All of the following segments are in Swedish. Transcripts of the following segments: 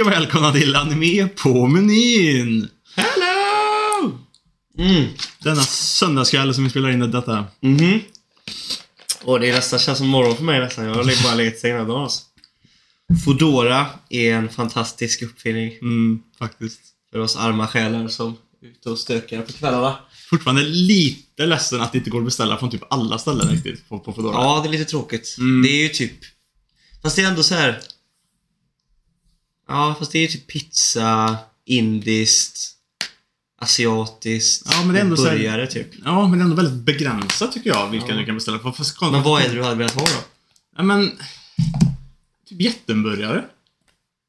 Hej och välkomna till Anime på menyn! Hello! Mm. Denna söndagskväll som vi spelar in detta. Mhm. Och det är nästan känns som morgon för mig nästan. Jag har bara legat sig hela dagen alltså. Foodora är en fantastisk uppfinning Mm, faktiskt. för oss arma själar som är ute och stökar på kvällarna. Fortfarande lite ledsen att det inte går att beställa från typ alla ställen riktigt på, på Foodora. Ja, det är lite tråkigt. Mm. Det är ju typ... Fast det är ändå så här. Ja, fast det är ju typ pizza, indiskt, asiatiskt, Ja, men det är ändå burgare typ. Ja, men det är ändå väldigt begränsat tycker jag vilka Ja. du kan beställa. För, för, Men vad är det du hade velat ha då? Ja, men... Typ jättenburgare.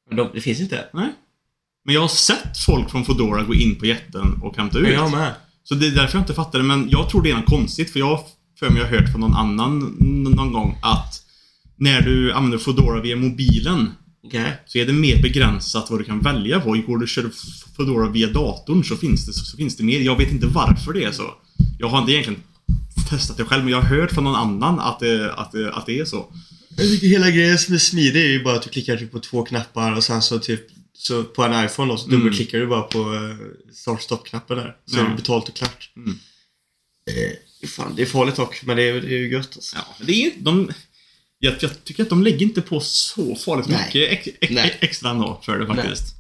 Men de, det finns inte. Nej. Men jag har sett folk från Foodora gå in på jätten och hämta ut. Men jag med. Så det är därför jag inte fattar det, men jag tror det är något konstigt för jag för mig har hört från någon annan någon gång att när du använder Foodora via mobilen Okej. så är det mer begränsat vad du kan välja på. Går du kör Foodora via datorn så finns, det, så finns det mer. Jag vet inte varför det är så. Jag har inte egentligen testat det själv, men jag har hört från någon annan att det, att det, att det är så. Jag tycker hela grejen som är smidig är ju bara att du klickar typ på två knappar och sen så typ så på en iPhone då, så Mm. dubbelklickar du bara på uh, start stop-knappen där. Så Ja. är det betalt och klart. Mm. Eh, fan, det är farligt dock, men det är, det är ju gött alltså. Ja, det är de... Jag, jag tycker att de lägger inte på så farligt Nej. mycket ex, ex, Nej. extra ändå för det faktiskt.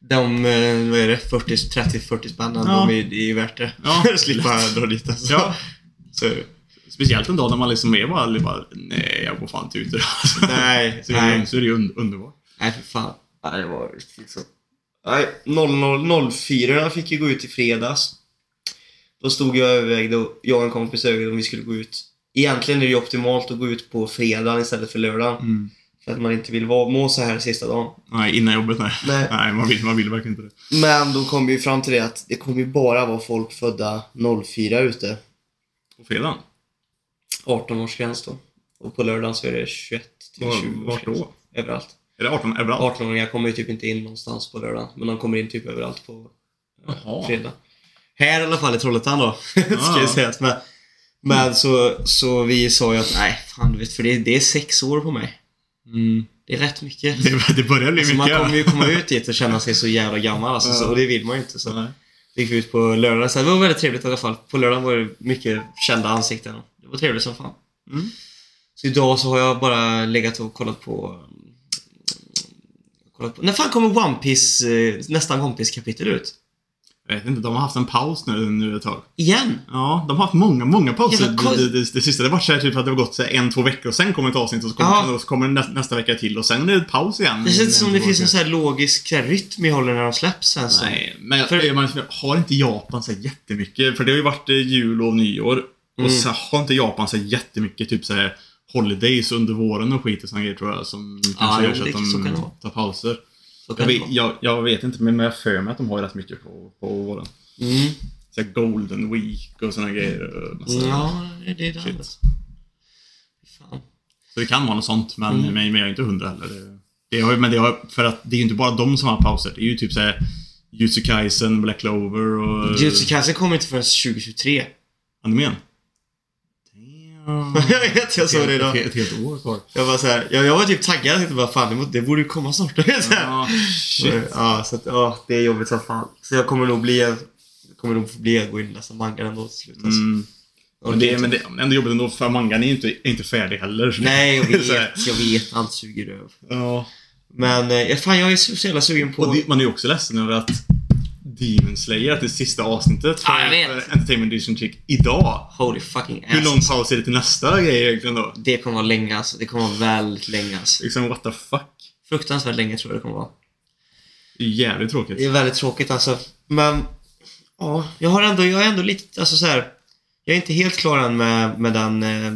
De, eh, vad är det, 40, 30-40 spännen, Ja. de är, det är ju värt det. Ja, Slippa dra dit alltså. Ja. Så, Speciellt en dag när man liksom är bara, bara nej, jag går fan inte ut idag. nej, så, är det, nej. så är det ju un, underbart. Nej, för fan. Nej, det var liksom... Nej, 0004 fick ju gå ut i fredags. Då stod jag och övervägde, och jag och en kompis övervägde om vi skulle gå ut. Egentligen är det ju optimalt att gå ut på fredagen istället för lördagen. Mm. För att man inte vill vara, må så här sista dagen. Nej, innan jobbet nej. Nej. Nej, man vill, man vill verkligen inte det. Men då kom vi ju fram till det att det kommer ju bara vara folk födda 04 ute. På fredagen? 18-årsgräns då. Och på lördagen så är det 21 till Var- 20 Vart då? Överallt. Är det 18 överallt? 18-åringar kommer ju typ inte in någonstans på lördagen. Men de kommer in typ överallt på eh, Jaha. fredag. Här i alla fall i Trollhättan då. Ska Ja. jag säga. Men, men så, så vi sa ju att nej, fan du vet, för det, det är sex år på mig. Mm. Det är rätt mycket. Det, det börjar bli Alltså, man mycket. kommer ju komma ut dit och känna sig så jävla gammal alltså, så, och det vill man ju inte. Så Nej. vi gick ut på lördagen. Så det var väldigt trevligt i alla fall. På lördagen var det mycket kända ansikten. Det var trevligt som fan. Mm. Så idag så har jag bara legat och kollat på... Kollat på när fan kommer One Piece, eh, nästa One Piece kapitel ut? Jag vet inte, de har haft en paus nu, nu ett tag. Igen? Ja, de har haft många, många pauser. Kost- Det, det, det sista det var så här typ att det har gått så här en, två veckor och sen kommer ett avsnitt och så kommer, Ja. och så kommer nästa, nästa vecka till och sen är det paus igen. Det känns som det finns en sån här logisk så här, rytm i håller när de släpps sen så. Nej, men För- man har inte Japan så här jättemycket? För det har ju varit eh, jul och nyår. Och Mm. så har inte Japan så här jättemycket typ så här holidays under våren och skit och såna grejer tror jag som kanske jo, gör så att de så tar pauser. Jag vet, jag, jag vet inte, men jag för mig att de har rätt mycket på, på våren. Mm. Så Golden Week och såna grejer. och Massa, Ja, det är det. Shit. Fan. Så det kan vara något sånt, men, Mm. men, men jag är inte hundra heller. Det, det har, men det har, för att det är ju inte bara de som har pauser. Det är ju typ såhär Jutsu Kaisen, Black Clover och... Jujutsu Kaisen kommer inte förrän 2023. Animen. Damn. jag vet, jag såg det idag. Ett, ett helt år kvar. Jag var så här, jag, jag var typ taggad. Jag tänkte bara fan, det, borde ju komma snart. Ja, shit. Ja, så att, ja, det är jobbigt som fan. Så jag kommer nog bli, jag kommer nog bli att gå in och läsa manga ändå till slut. Alltså. Mm. Men det, men det är ändå jobbigt ändå, för mangan är ju inte, är inte färdig heller. Nej, jag vet, jag vet. Allt suger röv. Ja. Men eh, fan, jag är så, så jävla sugen på... Och det, man är ju också ledsen över att Demon Slayer, det sista avsnittet för, Ja, jag vet. för Entertainment Edition Chick idag. Holy fucking ass. Hur lång paus är det till nästa grej egentligen då? Det kommer vara länge alltså. Det kommer vara väldigt länge alltså. Liksom what the fuck? Fruktansvärt länge tror jag det kommer vara. Det är jävligt tråkigt. Det är väldigt tråkigt alltså. Men, ja, jag har ändå, jag är ändå lite, alltså så här. Jag är inte helt klar än med, med den eh,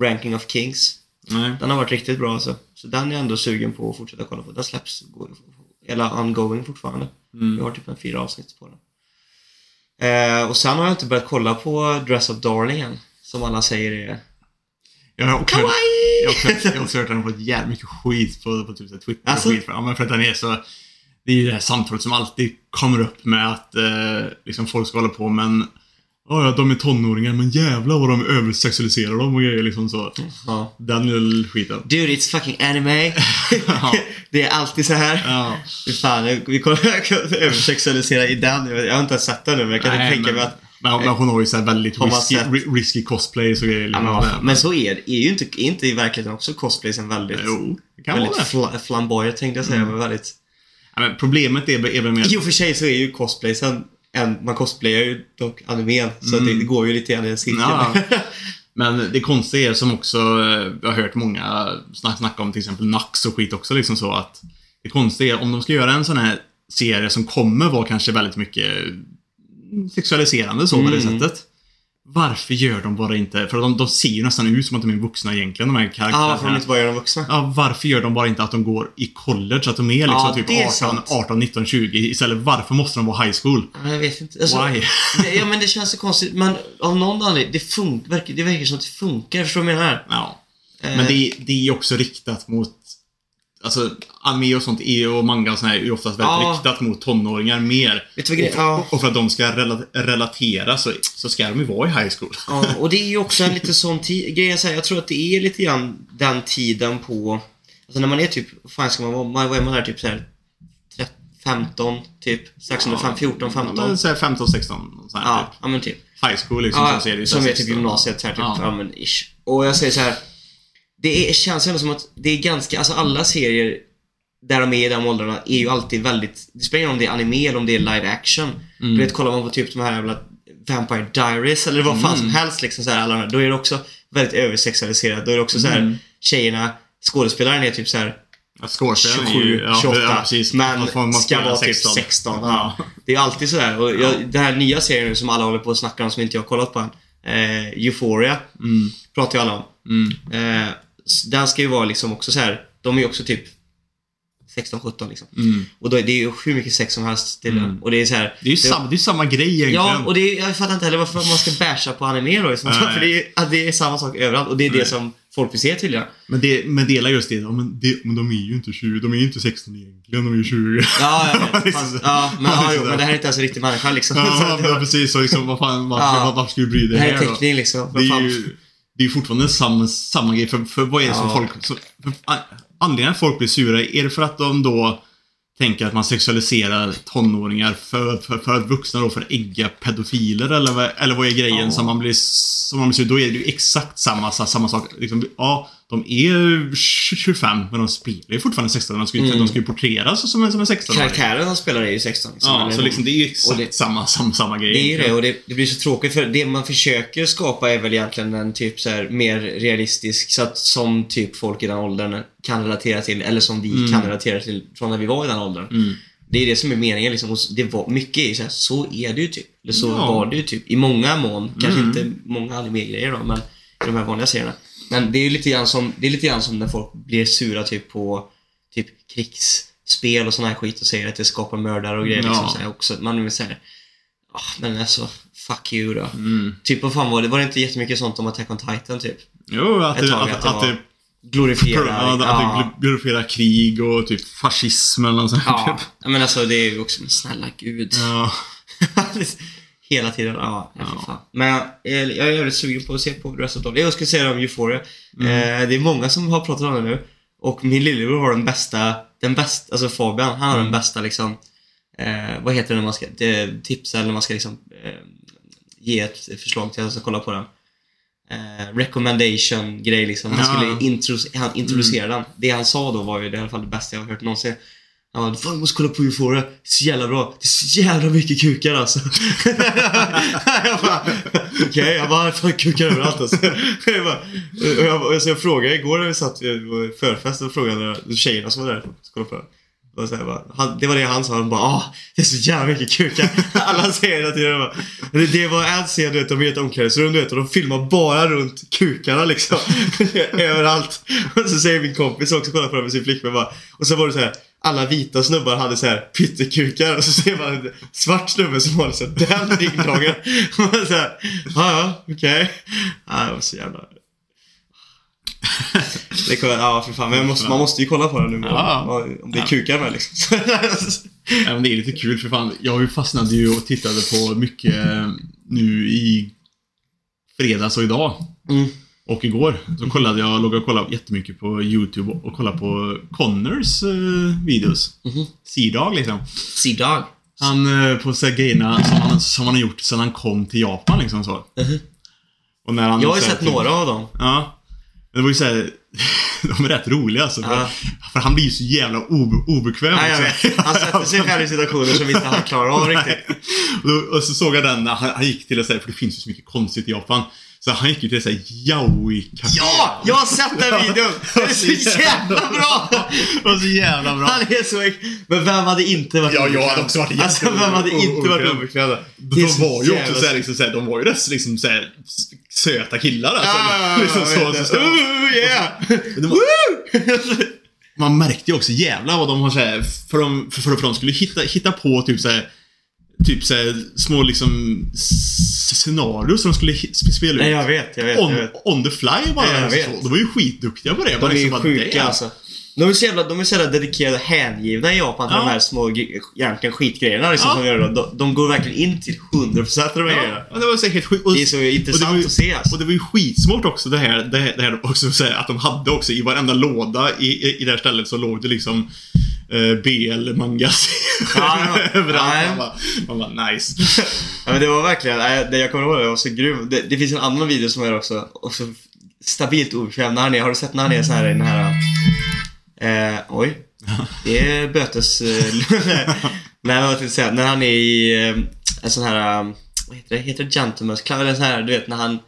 Ranking of Kings. Nej. Den har varit riktigt bra alltså. Så den är jag ändå sugen på att fortsätta kolla på. Den släpps, går, eller ongoing fortfarande. Mm. Jag har typ en fyra avsnitt på den. Eh, och sen har jag inte börjat kolla på Dress Up Darling än. Som alla säger är Jag har också, jag har också, jag har också hört att den har fått jävligt mycket skit på, på typ Twitter Alltså? och skit för, ja, men för att den är så... Det är ju det här samtalet som alltid kommer upp med att eh, liksom folk ska hålla på men Ja, ja, de är tonåringar men jävlar vad de översexualiserar dem och grejer liksom så. Ja. Den lilla skiten. Dude, it's fucking anime. det är alltid så här. Ja. Fan, vi kommer översexualisera i den. Jag har inte ens sett den nu, men jag kan Nej, tänka men, mig att... men, men hon har ju så här väldigt risky, sett- risky cosplays och grejer. Ja, liksom. men, vad fan. men så är det. Är ju inte, är inte i verkligheten också cosplaysen väldigt... Jo, kan väldigt vara fla, flamboyant tänkte jag säga, men väldigt... Ja, men problemet är, är väl mer... Och för sig så är ju cosplaysen, en, man cosplayar ju dock animen, så det, det går ju lite grann i en cirkel. Ja. Men det konstiga är som också, eh, jag har hört många snack, snacka om till exempel Nax och skit också liksom så att Det konstiga är om de ska göra en sån här serie som kommer vara kanske väldigt mycket sexualiserande så på det Mm. sättet. Varför gör de bara inte, för de, de ser ju nästan ut som att de är vuxna egentligen de här Ja, karaktärerna. varför de inte bara gör dem vuxna? Ja, varför gör de bara inte att de går i college? Att de är liksom Ja, typ det är 18, sant. 18, 19, 20 istället. Varför måste de vara high school? Ja, Jag vet inte. Alltså, Why? det, ja, men det känns så konstigt. Men av någon anledning, det, fun- verkar, det verkar som att det funkar. Förstår du vad jag menar? Ja. Eh, Men det, är- det är också riktat mot Alltså, anime och sånt är, och manga och sånt här är ju oftast väldigt Ja. riktat mot tonåringar mer. Grejen ja. Och för att de ska rela- relatera så, så ska de ju vara i high school. ja, och det är ju också en lite sån är så här, jag tror att det är lite grann den tiden på... Alltså när man är typ, fan ska man vara? Vad är man där? Typ så här 13, 15, typ. Strax under fem- 14, 15. Ja, men så här 15, 16. Så här, Ja, typ. ja men typ. High school liksom. Ja, så ser det så som är typ 16. gymnasiet här, typ. Ja. Ja. men ish. Och jag säger så här. Det är, känns ändå som att det är ganska, alltså alla serier där de är i de åldrarna är ju alltid väldigt, det spelar ingen roll om det är anime eller om det är live action. Mm. Du vet, kollar man på typ de här jävla Vampire Diaries eller vad fan Mm. som helst liksom så här, alla då är det också väldigt översexualiserat. Då är det också så här, Mm. tjejerna, skådespelaren är typ så här Ja, skådespelaren är 27, ju- ja, 28, ja, precis. men Man ska vara typ 16. ja. Det är alltid sådär. Och jag, den här nya serien nu som alla håller på att snacka om som inte jag har kollat på än. Eh, Euphoria Mm. pratar ju alla om. Mm. Eh, den ska ju vara liksom också så här. De är ju också typ 16-17 liksom. Mm. Och då, är det är ju hur mycket sex som helst till Mm. Och det är så här. Det är ju samma, det är samma grej egentligen. Ja, och det är, jag fattar inte heller varför man ska basha på anime då. Nej. För det är, det är samma sak överallt. Och det är det Nej. som folk vill se tydligen. Men, det, men dela just det, ja, men det, men de är ju inte 20, de är ju inte 16 egentligen, de är ju 20. Ja, jag vet. Det Fast, så- ja men, det ja, jo, men det här är inte ens en riktig människa liksom. Så Ja, det var- precis. Så liksom, vad fan, varför, Ja. varför ska vi bry dig det här är teckning liksom. Det är ju det är fortfarande samma, samma grej. För, för vad är det som Ja. folk... Så, för, an- anledningen att folk blir sura, är det för att de då tänker att man sexualiserar tonåringar för, för, för vuxna då för ägga pedofiler eller, vad- eller vad är grejen Ja. som man blir som man blir? Då är det ju exakt samma, samma sak. Liksom, ja, de är 25 men de spelar ju fortfarande 16. De ska ju, Mm. de ska ju porträtteras som en, som en 16 Karaktären han spelar är ju 16. Liksom, Ja, eller- så liksom det är ju exakt det- samma, samma, samma grej. Det är det och det, det blir så tråkigt för det man försöker skapa är väl egentligen en typ så här mer realistisk så att som typ folk i den åldern kan relatera till eller som vi Mm. kan relatera till från när vi var i den åldern. Mm. Det är det som är meningen liksom. Det var, mycket är så här, så är det ju typ. Eller så Ja. var det ju typ. I många mån. Kanske Mm. inte många anime-grejer då, men i de här vanliga serierna. Men det är lite grann som, det är lite grann som när folk blir sura typ på typ krigsspel och sån här skit och säger att det skapar mördare och grejer. Ja. Liksom, så här också. Man vill säga ah, men alltså, fuck you då. Mm. Typ vad fan var det? Var det inte jättemycket sånt om Attack on Titan typ? Jo, att det, tag att, att det att, var- det Glorifierar. Ja, att ja. det glorifierar krig och typ fascism eller något sånt. Ja, men alltså det är ju också, men snälla gud. Ja. Hela tiden, ja. ja. Men eh, jag är jävligt sugen på att se på av det. Jag skulle säga om Euphoria. Mm. Eh, det är många som har pratat om det nu. Och min lillebror har den bästa, den bästa, alltså Fabian, han har Mm. den bästa liksom, eh, vad heter det när man ska det, tipsa eller när man ska liksom eh, ge ett förslag till att kolla på den. Eh, recommendation grej liksom. Han Ja. skulle intro, han introducera den. Det han sa då var ju det i alla fall det bästa jag har hört någonsin. Han bara, fan du måste kolla på Euphoria. Det är så jävla bra. Det är så jävla mycket kukar alltså. jag bara, okej. Jag bara, fan kukar överallt alltså. jag bara, och jag, och så jag frågade igår när vi satt vår förfest och frågade tjejerna som var där. Kolla på det. Och så bara, han, det var det han sa. Han bara ah, det är så jävla mycket kukar. Alla säger hela tiden bara. Det, det var en scen du vet, de är i ett omklädningsrum du vet och de filmar bara runt kukarna liksom. Överallt. Och så säger min kompis också Kollar på det med sin flickvän bara. Och så var det så här. Alla vita snubbar hade så här pyttekukar och så ser man en svart snubbe som har så här, den ringdagen. Och man så här, ja ja, okej. Ah, det var så jävla... det kollar, ja, för fan. Men man måste, man måste ju kolla på den nu. Ja. Om, det är kukar med liksom. Ja, men det är lite kul för fan. Jag fastnade ju och tittade på mycket eh, nu i fredags och idag. mm. Och igår så kollade jag, låg och kollade jättemycket på YouTube och kollade på Connors eh, videos. C-Dag liksom. Sea Dog. Han eh, på grejerna som han, som han har gjort sedan han kom till Japan liksom så. Mhm. Och när han, Jag har ju sett några av dem. Ja. Men det var ju såhär, de är rätt roliga alltså. För, Ja. för han blir ju så jävla obe, obekväm Ja, jag också. vet. Han sätter sig själv i situationer som inte han klarar av riktigt. och, så såg jag den, när han, han gick till så här, för det finns ju så mycket konstigt i Japan. Så han gick ju till såhär yaoi-café. Ja! Jag har sett den videon! Den är så jävla bra! Det var så jävla bra. Han är så... Men vem hade inte varit Ja, jag hade också varit Alltså, vem hade inte varit obekväm. De Det var ju också såhär, liksom, såhär, de var ju rätt liksom, såhär, söta killar alltså. Liksom jag så, det. Ooh, yeah! det man märkte ju också jävla vad de har såhär, för de, för, för, för de skulle hitta, hitta på typ såhär Typ såhär små liksom s- scenarios som de skulle spela ut. Nej, jag vet, jag vet, jag on, vet. on the fly bara. Ja, jag alltså, vet. så. De var ju skitduktiga på det. De bara är liksom sjuka damn. alltså. De är så jävla, de är så jävla dedikerade och hängivna i Japan till Ja. de här små, egentligen skitgrejerna liksom, Ja. som de gör. De, de går verkligen in till 100% av de här grejerna. Ja, det var helt sjukt. Och- Det är så intressant ju- att se alltså. Och det var ju skitsmart också det här, det här, det här också, så här, att de hade också i varenda låda i, i, i det här stället så låg det liksom eh, BL mangas Ja, överallt. Man, bara, man bara nice. Ja, men det var verkligen, det jag kommer ihåg, det var så grym. Det, det finns en annan video som är också, också stabilt obekväm. När han är, har du sett när han är så här i den här... Eh, oj. Det är bötes... Nej, vad tänkte säga? När han är i eh, en sån här... eh, Vad heter det? Heter det Gentlemen's Club? Eller en sån här, du vet när han...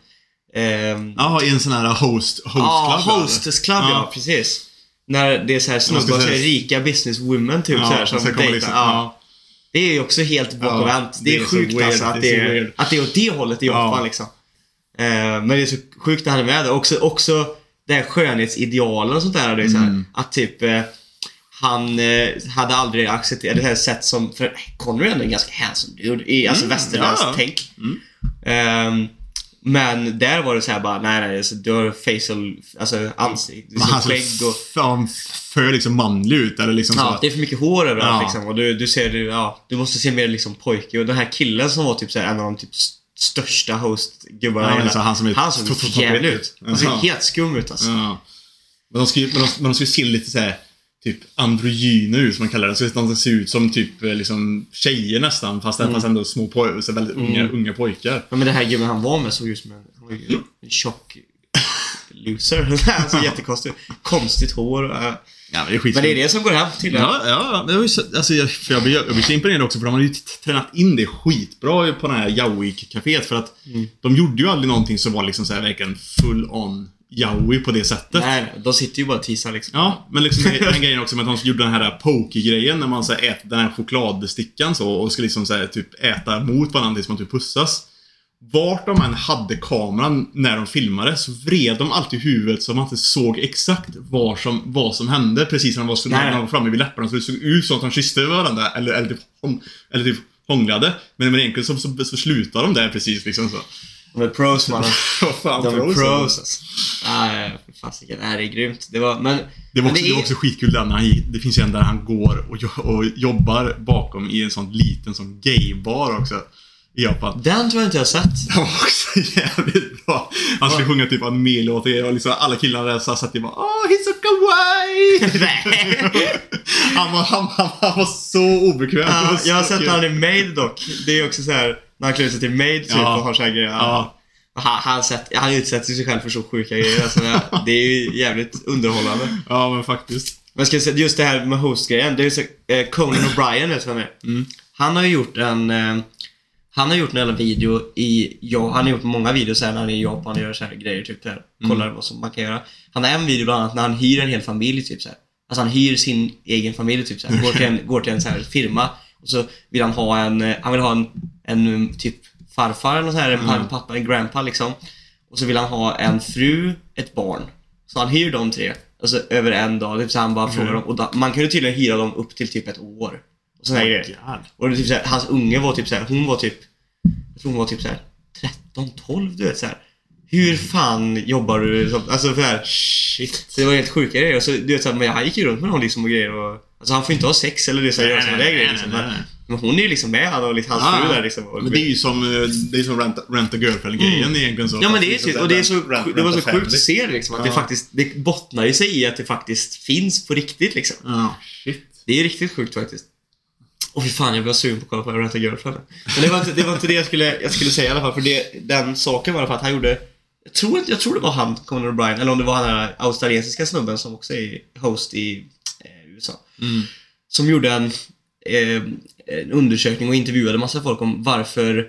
ehm, Ja, i en sån här host, host Ja, club. Hostess Club ja. Ja. precis. När det är så här snubbar, så här, rika businesswomen typ så här, som dejtar. liksom, ja. ja. Det är ju också helt bakåtvänt. det, det är är sjukt weird, alltså att det är att det är åt det hållet i Japan Ja. liksom. Eh, men det är så sjukt att han är med där. Också, också det här skönhetsidealen och sånt där. Det är så här, Mm. Att typ eh, han eh, hade aldrig accepterat det här sätt som, för Connery är ändå en ganska handsome dude i alltså Mm, västerländskt ja. tänk. Mm. Ehm, men där var det så här bara, nej nej, så du har facial, alltså ansikte, liksom han ser skägg och... fan för liksom manlig ut eller liksom Ja, så. det är för mycket hår överallt Ja. liksom. Och du, du ser, du, ja, du måste se mer liksom pojke. Och den här killen som var typ så här, en av de typ största hostgubbarna Ja, alltså han som är Han såg to- to- så jävlig to- ut. Han såg helt skum ut alltså. Ja. Men de ju men de, men de ju se lite så här typ androgyner ut som man kallar det. Så de ska se ut som typ eh, liksom tjejer nästan fast, fast ändå små pojkar, så väldigt unga, Mm. unga pojkar. Ja, men det här gubben han var med såg ut som en, han var ju en tjock loser. Han såg jättekonstig ut. Konstigt hår. Ja, men det är skit. Men det är det som går hem tydligen. Ja, ja. Men så, alltså, jag, för jag, blir, jag blir så imponerad också för de hade ju tränat in det skitbra på det här yaoi-caféet för att Mm. de gjorde ju aldrig någonting som var liksom så här verkligen full on yaoi på det sättet. Nej, de sitter ju bara och teasar liksom. Ja, men liksom den grejen också med att de gjorde den här poke-grejen när man så här, äter den här chokladstickan så och ska liksom så här, typ äta mot varandra tills man typ pussas. Vart de än hade kameran när de filmade så vred de alltid huvudet så man inte såg exakt var som, vad som hände precis när de var, så, när de var framme vid läpparna. Så det såg ut som att de kysste varandra eller, eller, typ, eller typ hånglade. Men, men egentligen så, så, så slutade de där precis liksom så. De är pros mannen. De är pros, alltså. Nej, fasiken. Nej, det är grymt. Det var, men... Det var, också, det var också skitkul där när han Det finns en där han går och, och jobbar bakom i en sån liten sån gaybar också. I Japan. Den tror jag inte jag har sett. Det var också jävligt bra. Han skulle sjunga typ anime-låtar och liksom alla killarna där så satt och bara Åh, he's so kawaii! Han, var, han, han, han var så obekväm. Ja, jag har sett han är maid dock. Det är också så här när han klär sig till maid typ Ja. och har så här grejer. Ja. Han, han, sett, han utsätter sig själv för så sjuka grejer. Alltså, det- är ju jävligt underhållande. Ja, men faktiskt. Men ska säga, just det här med hostgrejen. Det är ju så, eh, Conan O'Brien, vet du vem det är? Mm. Han har ju gjort en... Eh, han har gjort en video i... Ja, han har gjort många videos här när han är i Japan och gör så här grejer. Typ där. Kollar vad som man kan göra. Han har en video bland annat när han hyr en hel familj. Typ så här. Alltså han hyr sin egen familj. Typ så här. Går till en, går till en så här firma. Och så vill han ha en... eh, Han vill ha en, en um, typ farfar eller så här, en Mm. pappa, en grandpa liksom. Och så vill han ha en fru, ett barn. Så han hyr de tre. Alltså över en dag. Typ så han bara frågar dem. Och då, man kunde tydligen hyra dem upp till typ ett år. Och såna här grejer. Och det är typ så här, hans unge var typ så här, hon var typ, jag tror hon var typ så här 13, 12 du vet så här. Hur fan jobbar du? som- Alltså för här, Shit. så det var helt sjuka grejer. Så, du vet, så här, men han gick ju runt med någon liksom och grejer och, Alltså han får inte ha sex eller det, så här, göra sådana där grejer liksom. nej, Men, nej. men hon är ju liksom med han och liksom, hans Ja, fru där liksom. Och, Men det är ju som, eh, det är som rent, rent a girlfriend-grejen egentligen. Så Mm. Ja men det är liksom typ, och det är så, rent- det var så sjukt att se det liksom, att det Ja. faktiskt, det bottnar ju sig i att det faktiskt finns på riktigt liksom. Ja, shit. Det är riktigt sjukt faktiskt. Åh fy fan, jag blev sugen på att kolla på Rent a Girlfriend. Men det var inte det, var inte det jag, skulle, jag skulle säga i alla fall, för det, den saken var i alla fall att han gjorde jag tror, jag tror det var han, Conan O'Brien, eller om det var han där australiensiska snubben som också är host i eh, USA. Mm. Som gjorde en, eh, en undersökning och intervjuade massa folk om varför...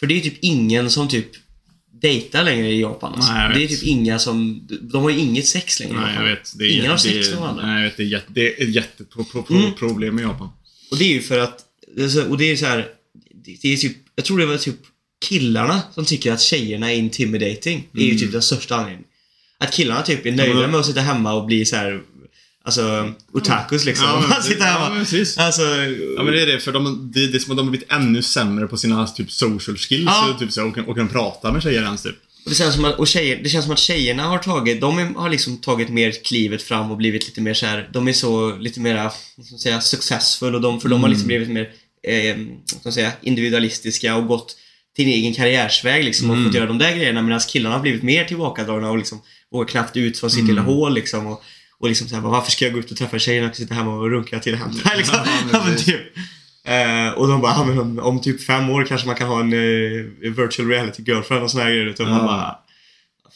För det är typ ingen som typ dejtar längre i Japan. Alltså. Nej, det är typ inga som... De har ju inget sex längre i Nej, jag Japan. vet. Det är, Ingen har sex med varandra. Nej, jag vet. Det är, jätte, det är ett Mm. jätteproblem i Japan. Och det är ju för att, alltså, och det är så här, det- är typ, jag tror det var typ killarna som tycker att tjejerna är intimidating. Det är ju typ den största anledningen. Att killarna typ är nöjda Mm. Ja, med att sitta hemma och bli så här, alltså otakus liksom. Ja, men- sitter ja, hemma. men precis. Alltså, Ja men det är det, för de, det, det är som att de har blivit ännu sämre på sina typ social skills Ja. typ, så, och, kan, och kan prata med tjejer ens typ. Och det, känns som att, och tjejer, det känns som att tjejerna har tagit, de har liksom tagit mer klivet fram och blivit lite mer så här, de är så lite mera, man säga, successful och de, för de har liksom blivit mer, eh, ska säga, individualistiska och gått till en egen karriärsväg liksom och fått göra de där grejerna medan killarna har blivit mer tillbakadragna och liksom vågar knappt ut från sitt lilla hål liksom och, och liksom såhär, varför ska jag gå ut och träffa tjejerna och sitta hemma och runka till händerna liksom. Ja, Ja. Eh, och de bara, ja, men om, om typ fem år kanske man kan ha en eh, virtual reality girlfriend och såna här grejer. Utan man Ja. bara,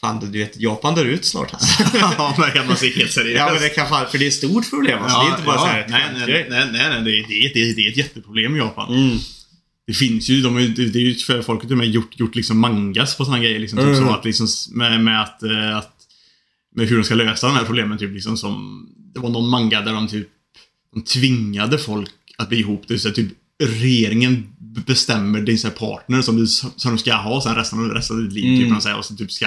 fan du vet, Japan dör ut snart alltså. ja men man se helt seriöst. ja men det kan fan, för det är ett stort problem alltså. det är inte bara ja, så här nej, nej, nej, nej, nej, det, är, det, är, det, är, ett jätteproblem i Japan. Mm. Det finns ju, de, det, är ju för folk har gjort, gjort liksom mangas på sådana grejer. Liksom, typ Mm. så att liksom, med, med att, eh, att med hur de ska lösa de här problemen. Typ, liksom, som, det var någon manga där de typ de tvingade folk att bli ihop. Det vill säga, typ regeringen bestämmer din så partner som, du, som de ska ha sen resten av, resten av ditt liv. Mm. Typ, och, så här, och så typ ska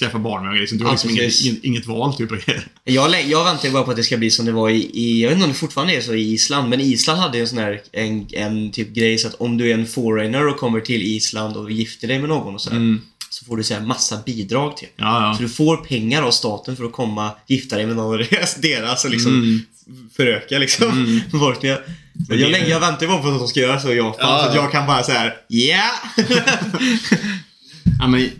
skaffa barn med. Liksom, du har Ja, liksom inget, inget, val. Typ, och. Jag, jag väntar bara på att det ska bli som det var i, i, jag vet inte om det fortfarande är så i Island, men Island hade ju en sån här, en, en typ grej så att om du är en foreigner och kommer till Island och gifter dig med någon och sådär, Mm. Så får du säga massa bidrag till. Ja, ja. Så du får pengar av staten för att komma, gifta dig med någon av deras, och liksom Mm. föröka liksom befolkningen. Men jag, det- lä- jag väntar bara på att de ska göra så i Japan, Ja, så att ja. jag kan bara säga ja. Ja, men,